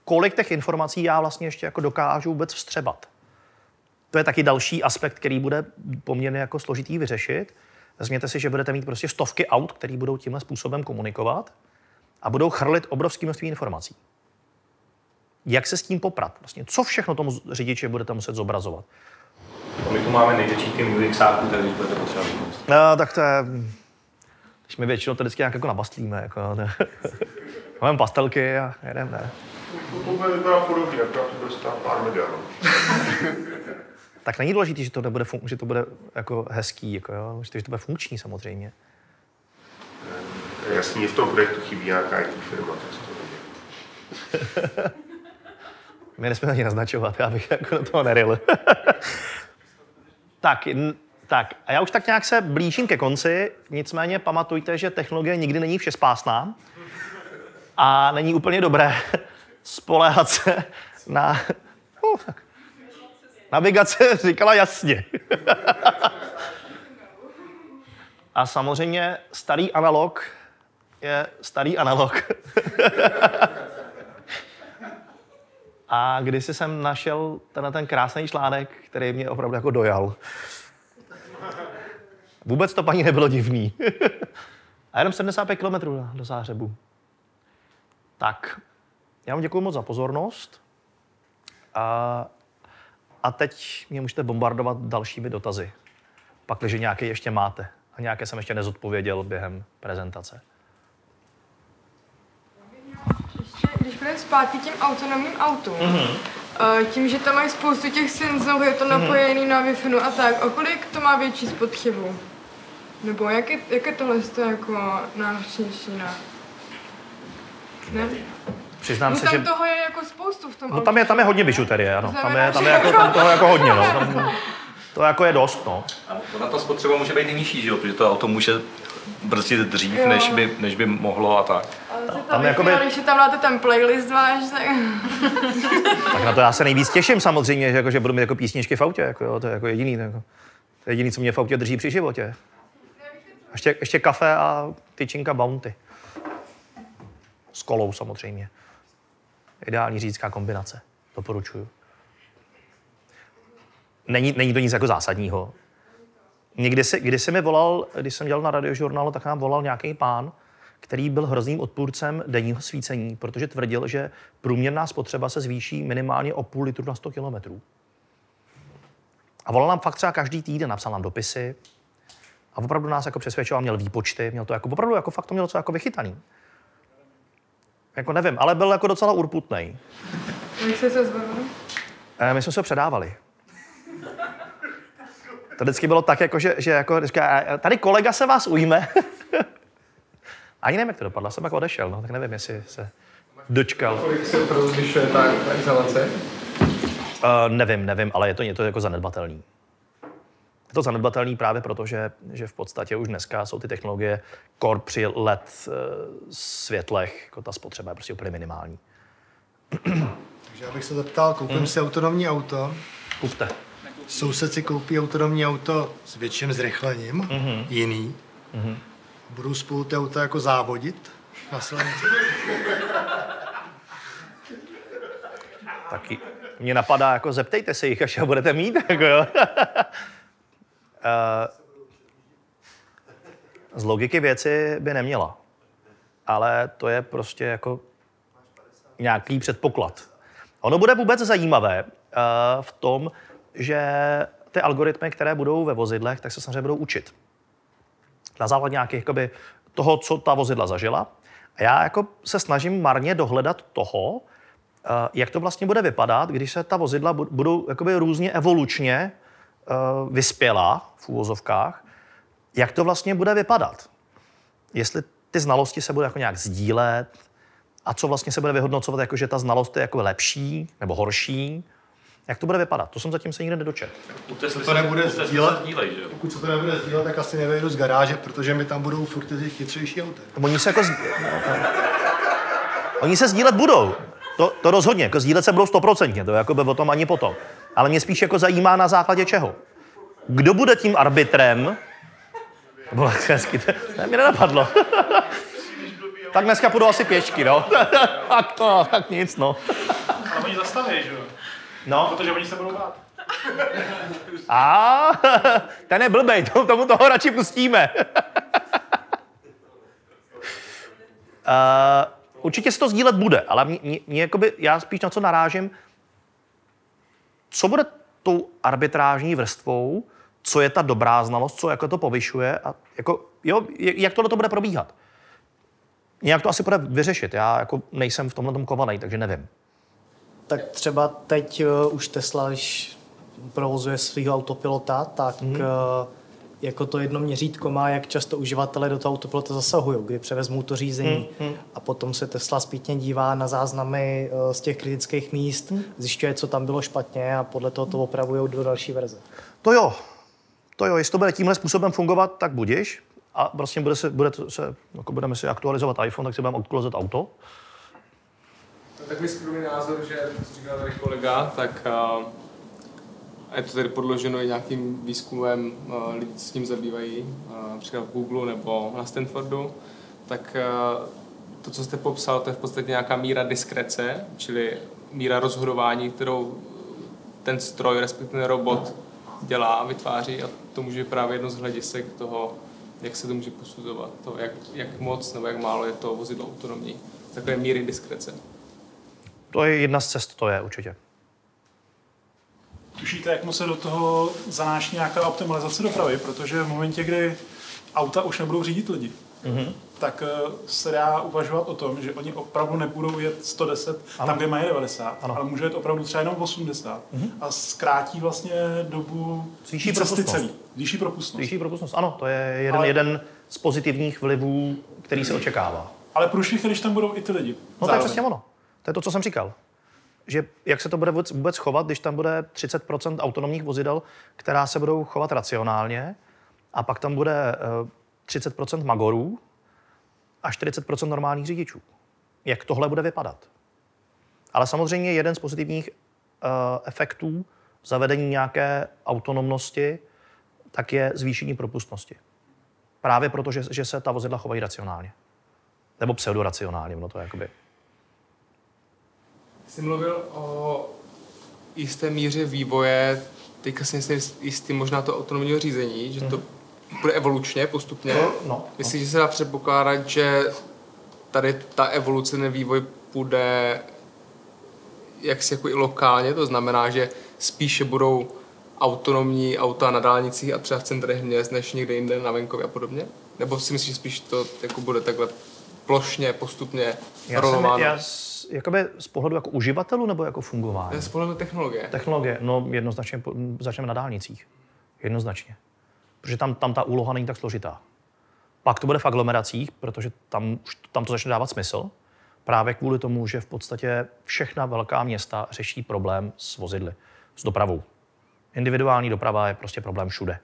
Speaker 2: kolik těch informací já vlastně ještě jako dokážu vůbec vstřebat. To je taky další aspekt, který bude poměrně jako složitý vyřešit. Vezměte si, že budete mít prostě stovky aut, které budou tímhle způsobem komunikovat a budou chrlit obrovské množství informací. Jak se s tím poprat? Vlastně, co všechno tomu řidiči budete muset zobrazovat?
Speaker 8: A my tu máme největší tým UXáků, takže budete potřebovat.
Speaker 2: No, tak to je... Když my většinou to vždycky nějak jako nabastlíme. Jako, ne. Máme pastelky a jedeme, ne.
Speaker 16: To bude vypadat podobně, akorát to bude stát pár milionů.
Speaker 2: Tak není důležité, že to, nebude fun- že to bude jako hezký, jako, jo? Že, to, že to bude funkční samozřejmě.
Speaker 16: Jasně, v tom projektu chybí nějaká IT firma, tak to neděje.
Speaker 2: My nesmíme ani naznačovat, já bych jako do toho neril. tak, n- tak, a já už tak nějak se blížím ke konci, nicméně pamatujte, že technologie nikdy není všespásná a není úplně dobré spoléhat se na... Uh, tak. Navigace říkala jasně. a samozřejmě starý analog je starý analog. A když jsem našel tenhle ten krásný článek, který mě opravdu jako dojal. Vůbec to paní nebylo divný. A jenom 75 km do Zářebu. Tak, já vám děkuji moc za pozornost. A, a teď mě můžete bombardovat dalšími dotazy. Pak, když nějaké ještě máte. A nějaké jsem ještě nezodpověděl během prezentace.
Speaker 10: Když půjdeme zpátky těm autonomním autům, Uh, tím, že tam mají spoustu těch senzorů, je to
Speaker 2: Mhm.
Speaker 10: napojený na wi a tak, o kolik to má větší spotřebu? Nebo jak je, jak je tohle to jako náročnější na... Ne?
Speaker 2: Přiznám
Speaker 10: no
Speaker 2: se,
Speaker 10: tam
Speaker 2: že...
Speaker 10: toho je jako spoustu v tom
Speaker 2: No tam je, tam je hodně bižuterie, ano. Tam je, tam je jako, tam toho jako hodně, no. Tam, to jako je dost, no.
Speaker 8: A ona ta spotřeba může být i nižší, že jo? protože to auto může brzdit dřív,
Speaker 10: Jo.
Speaker 8: než by, než by mohlo a tak.
Speaker 10: Ale
Speaker 2: tam
Speaker 10: tam
Speaker 2: jakoby-
Speaker 10: když tam dáte ten playlist váš, tak...
Speaker 2: Tak na to já se nejvíc těším samozřejmě, že, jako, že budu mít jako písničky v autě, jako, jo, to je jako jediný. to Jako, to je jediný, co mě v autě drží při životě. Ještě, ještě kafe a tyčinka Bounty. S kolou samozřejmě. Ideální řídická kombinace. Doporučuju. Není, není to nic jako zásadního. Někdy si, když se mi volal, když jsem dělal na radiožurnálu, tak nám volal nějaký pán, který byl hrozným odpůrcem denního svícení, protože tvrdil, že průměrná spotřeba se zvýší minimálně o půl litru na 100 kilometrů. A volal nám fakt třeba každý týden, napsal nám dopisy a opravdu nás jako přesvědčoval, měl výpočty, měl to jako opravdu jako fakt to měl co jako vychytaný. Jako nevím, ale byl jako docela urputnej.
Speaker 10: Jak jste se zbavili?
Speaker 2: Eh, My jsme se ho předávali. To vždycky bylo tak, jako, že, že jako, říká, "Eh, tady kolega se vás ujme. Ani nevím, jak to dopadlo, jsem pak odešel, no, tak nevím, jestli se dočkal.
Speaker 9: Kolik se zvyšuje ta, ta izolace?
Speaker 2: Uh, nevím, nevím, ale je to něco jako zanedbatelný. Je to zanedbatelný právě proto, že, že v podstatě už dneska jsou ty technologie kor při LED uh, světlech, jako ta spotřeba je prostě úplně minimální.
Speaker 18: Takže já bych se zeptal, koupím
Speaker 2: Hmm.
Speaker 18: si autonomní auto.
Speaker 2: Kupte.
Speaker 18: Soused si koupí autonomní auto s větším zrychlením,
Speaker 2: Mhm.
Speaker 18: jiný.
Speaker 2: Mhm.
Speaker 18: Budou spolu ty auta jako závodit na silnici.
Speaker 2: Taky mě napadá, jako zeptejte se jich, až je budete mít. Jako jo. Eh, Z logiky věci by neměla. Ale to je prostě jako nějaký předpoklad. Ono bude vůbec zajímavé eh, v tom, že ty algoritmy, které budou ve vozidlech, tak se samozřejmě budou učit. Na základě nějakých jakoby, toho, co ta vozidla zažila. A já jako se snažím marně dohledat toho, eh, jak to vlastně bude vypadat, když se ta vozidla bu- budou jakoby různě evolučně vyspělá v úvozovkách, jak to vlastně bude vypadat. Jestli ty znalosti se budou jako nějak sdílet a co vlastně se bude vyhodnocovat, jako že ta znalost je jako lepší nebo horší, jak to bude vypadat. To jsem zatím se nikdy nedočet.
Speaker 8: Tesly
Speaker 18: to
Speaker 8: se-
Speaker 18: nebude sdílet,
Speaker 8: sdílej, že
Speaker 18: pokud se to nebude sdílet, tak asi nevejdu z garáže, protože mi tam budou furt ty chytřejší auta.
Speaker 2: Oni se jako... z- Oni se sdílet budou. To, to rozhodně, jako sdílet se budou stoprocentně, to jako by o tom ani potom. Ale mě spíš jako zajímá na základě čeho. Kdo bude tím arbitrem? Bylo hezky, to, mě nenapadlo. tak dneska půjdu asi pěšky, no. tak to, tak nic, no.
Speaker 15: Ale oni zastaví, že jo?
Speaker 2: No.
Speaker 15: Protože oni se budou bát.
Speaker 2: A ten je blbej, tomu, tomu toho radši pustíme. uh, určitě se to sdílet bude, ale mě, mě, mě jakoby, já spíš na co narážím, co bude tou arbitrážní vrstvou, co je ta dobrá znalost, co jako to povyšuje a jako, jo, jak tohle to bude probíhat. Nějak to asi bude vyřešit. Já jako nejsem v tomhle tom kovaný, takže nevím.
Speaker 19: Tak třeba teď uh, už Tesla, když provozuje svého autopilota, tak
Speaker 2: Mhm.
Speaker 19: mm. uh, jako to jedno měřítko má, jak často uživatelé do toho autopilota zasahují, kdy převezmou to řízení.
Speaker 2: Mhm.
Speaker 19: A potom se Tesla zpětně dívá na záznamy uh, z těch kritických míst,
Speaker 2: Mhm.
Speaker 19: zjišťuje, co tam bylo špatně a podle toho to opravují do další verze.
Speaker 2: To jo. To jo, jestli to bude tímhle způsobem fungovat, tak budiš. A prostě bude se, bude to se, jako budeme si aktualizovat iPhone, tak si budeme aktualizovat auto.
Speaker 9: To je takový skromný názor, že, co říkal tady kolega, tak uh, je to tady podloženo i nějakým výzkumem, uh, lidi s tím zabývají, například v Google nebo na Stanfordu, tak uh, to, co jste popsal, to je v podstatě nějaká míra diskrece, čili míra rozhodování, kterou ten stroj, respektive robot, dělá a vytváří a to může být právě jedno z hledisek toho, jak se to může posuzovat, to, jak, jak moc nebo jak málo je to vozidlo autonomní. Takové míry diskrece.
Speaker 2: To je jedna z cest, to je určitě.
Speaker 15: Tušíte, jak mu se do toho zanáší nějaká optimalizace dopravy, protože v momentě, kdy auta už nebudou řídit lidi,
Speaker 2: Mhm.
Speaker 15: tak eh, se dá uvažovat o tom, že oni opravdu nebudou jet 110
Speaker 2: Ano.
Speaker 15: tam, kde mají 90,
Speaker 2: Ano.
Speaker 15: ale může jet opravdu třeba jenom 80
Speaker 2: Mhm.
Speaker 15: a zkrátí vlastně dobu
Speaker 2: Zvýší
Speaker 15: cesty
Speaker 2: propustnost.
Speaker 15: celý. Zvýší propustnost.
Speaker 2: Zvýší propustnost, ano, to je jeden,
Speaker 15: Ale-
Speaker 2: jeden z pozitivních vlivů, který se očekává.
Speaker 15: Ale průšvih, když tam budou i ty lidi.
Speaker 2: No to je
Speaker 15: zároveň.
Speaker 2: přesně ono. To je to, co jsem říkal. Že jak se to bude vůbec, chovat, když tam bude 30% autonomních vozidel, která se budou chovat racionálně, a pak tam bude eh, 30% magorů a 40% normálních řidičů. Jak tohle bude vypadat? Ale samozřejmě jeden z pozitivních uh, efektů zavedení nějaké autonomnosti tak je zvýšení propustnosti. Právě proto, že, že se ta vozidla chovají racionálně. Nebo pseudoracionálně, no to je jakoby...
Speaker 9: Jsi mluvil o jisté míře vývoje, teďka si nejsem jistý možná to autonomního řízení, že to bude evolučně, postupně.
Speaker 2: No, no.
Speaker 9: Myslíš, že se dá předpokládat, že tady ta evoluce, ten vývoj půjde jaksi jako i lokálně, to znamená, že spíše budou autonomní auta na dálnicích a třeba v centrech měst, než někde jinde na venkově a podobně? Nebo si myslíš, že spíš to jako bude takhle plošně, postupně
Speaker 2: Já, jsem,
Speaker 9: rolováno?
Speaker 2: já z, jakoby z pohledu jako uživatelů nebo jako fungování?
Speaker 9: Z pohledu technologie.
Speaker 2: Technologie, no jednoznačně začneme na dálnicích. Jednoznačně. Protože tam, tam ta úloha není tak složitá. Pak to bude v aglomeracích, protože tam, už tam to začne dávat smysl. Právě kvůli tomu, že v podstatě všechna velká města řeší problém s vozidly, s dopravou. Individuální doprava je prostě problém všude.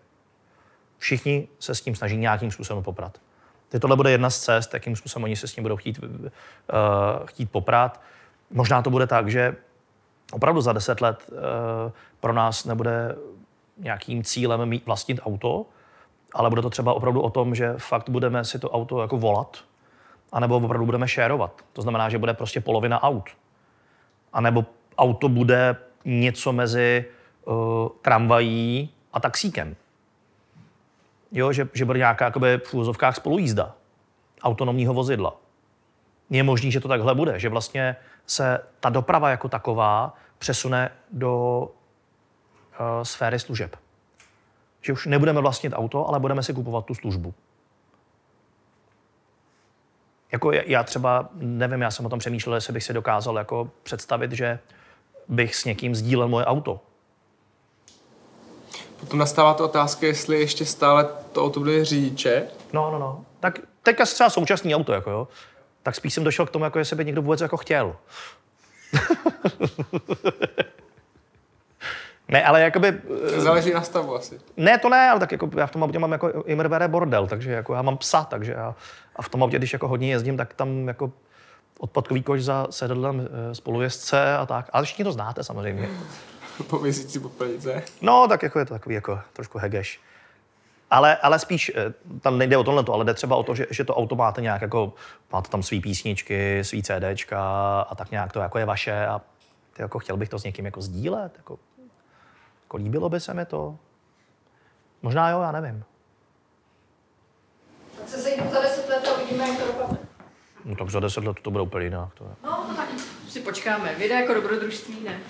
Speaker 2: Všichni se s tím snaží nějakým způsobem poprat. Teď tohle bude jedna z cest, jakým způsobem oni se s tím budou chtít, uh, chtít poprat. Možná to bude tak, že opravdu za deset let uh, pro nás nebude nějakým cílem mít vlastnit auto, ale bude to třeba opravdu o tom, že fakt budeme si to auto jako volat, anebo opravdu budeme šérovat. To znamená, že bude prostě polovina aut. A nebo auto bude něco mezi uh, tramvají a taxíkem. Jo, že, že bude nějaká jakoby, v úvozovkách spolujízda autonomního vozidla. Je možný, že to takhle bude, že vlastně se ta doprava jako taková přesune do uh, sféry služeb. Že už nebudeme vlastnit auto, ale budeme si kupovat tu službu. Jako já- já třeba, nevím, já jsem o tom přemýšlel, jestli bych si dokázal jako představit, že bych s někým sdílel moje auto.
Speaker 9: Potom nastává ta otázka, jestli ještě stále to auto bude řidiče.
Speaker 2: No, no, no. Tak teďka třeba současný auto, jako jo. Tak spíš jsem došel k tomu, jako jestli by někdo vůbec jako chtěl. ne, ale jakoby... eh,
Speaker 9: Záleží na stavu asi.
Speaker 2: Ne, to ne, ale tak jako já v tom autě mám jako imrvere bordel, takže jako já mám psa, takže já, a v tom autě, když jako hodně jezdím, tak tam jako odpadkový koš za sedadlem eh, spolujezdce a tak. Ale všichni to znáte samozřejmě.
Speaker 9: Povězící popelice.
Speaker 2: No, tak jako je to takový jako trošku hegeš. Ale, ale spíš, eh, tam nejde o tohle, ale jde třeba o to, že, že to auto máte nějak jako, máte tam svý písničky, svý CDčka a tak nějak to jako je vaše a ty jako chtěl bych to s někým jako sdílet, jako, jako líbilo by se mi to. Možná jo, já nevím.
Speaker 6: Tak se sejdu za deset let a uvidíme, jak to dopadne.
Speaker 2: No tak za deset let to bude úplně jinak. To je.
Speaker 6: No, to tak si počkáme. Vyjde jako dobrodružství, ne?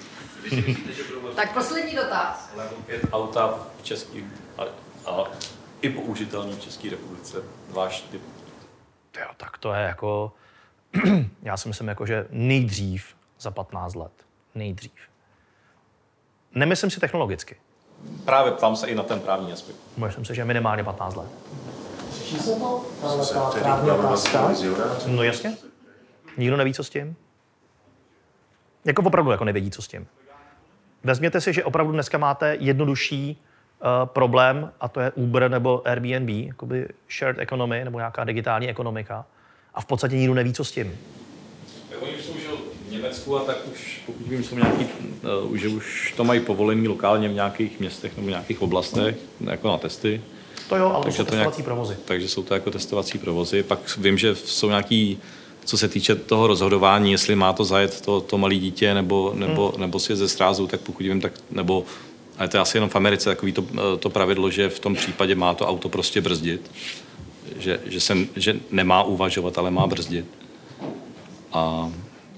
Speaker 6: Tak poslední dotaz.
Speaker 8: Level 5 auta v České a, a i použitelný v České republice. Váš typ.
Speaker 2: Jo, tak to je jako, já si myslím, jako, že nejdřív za 15 let. Nejdřív. Nemyslím si technologicky.
Speaker 8: Právě ptám se i na ten právní aspekt.
Speaker 2: Myslím si, že minimálně 15 let.
Speaker 19: Řeší se to? Ta právní otázka?
Speaker 2: No jasně. Nikdo neví, co s tím. Jako opravdu jako nevědí, co s tím. Vezměte si, že opravdu dneska máte jednodušší uh, problém, a to je Uber nebo Airbnb, jakoby shared economy nebo nějaká digitální ekonomika. A v podstatě nikdo neví, co s tím.
Speaker 8: Oni už jsou v Německu a tak už, pokud vím, jsou nějaký, uh, že už to mají povolený lokálně v nějakých městech nebo v nějakých oblastech, jako na testy.
Speaker 2: To jo, ale
Speaker 8: Takže
Speaker 2: jsou
Speaker 8: to nějak-
Speaker 2: testovací provozy.
Speaker 8: Takže jsou to jako testovací provozy. Pak vím, že jsou nějaký, co se týče toho rozhodování, jestli má to zajet to, to malé dítě nebo, nebo, hmm. nebo si je ze srázu, tak pokud vím, tak nebo ale to je asi jenom v Americe takový to, eh, to pravidlo, že v tom případě má to auto prostě brzdit. Že, že, se, že nemá uvažovat, ale má brzdit. A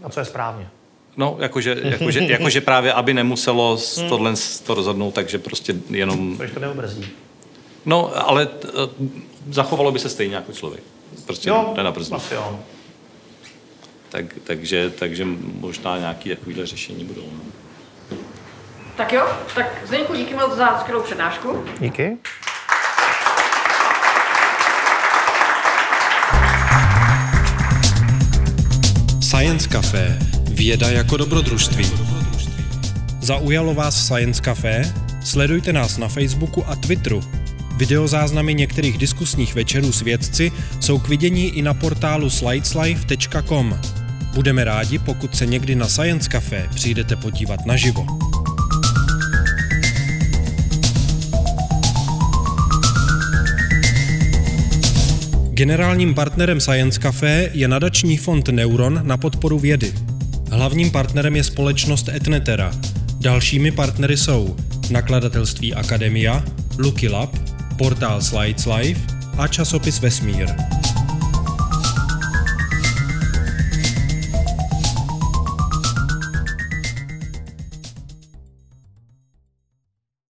Speaker 2: A co je správně?
Speaker 8: No, jakože, jakože, jakože právě, aby nemuselo
Speaker 2: Hmm.
Speaker 8: tohle to rozhodnout, takže prostě jenom...
Speaker 2: Proč to neobrzdí?
Speaker 8: No, ale t, zachovalo by se stejně jako člověk. Prostě
Speaker 2: Jo,
Speaker 8: jde na brzdu.
Speaker 2: asi jo.
Speaker 8: Tak, takže, takže možná nějaké takovéhle řešení budou. No.
Speaker 20: Tak jo, tak Zdeňku díky moc za skvělou přednášku.
Speaker 2: Díky.
Speaker 1: Science Café. Věda jako dobrodružství. Zaujalo vás Science Café? Sledujte nás na Facebooku a Twitteru. Videozáznamy některých diskusních večerů s vědci jsou k vidění i na portálu slideslife.com. Budeme rádi, pokud se někdy na Science Café přijdete podívat naživo. Generálním partnerem Science Café je nadační fond Neuron na podporu vědy. Hlavním partnerem je společnost Etnetera. Dalšími partnery jsou nakladatelství Akademia, Lucky Lab, portál Slides Life a časopis Vesmír.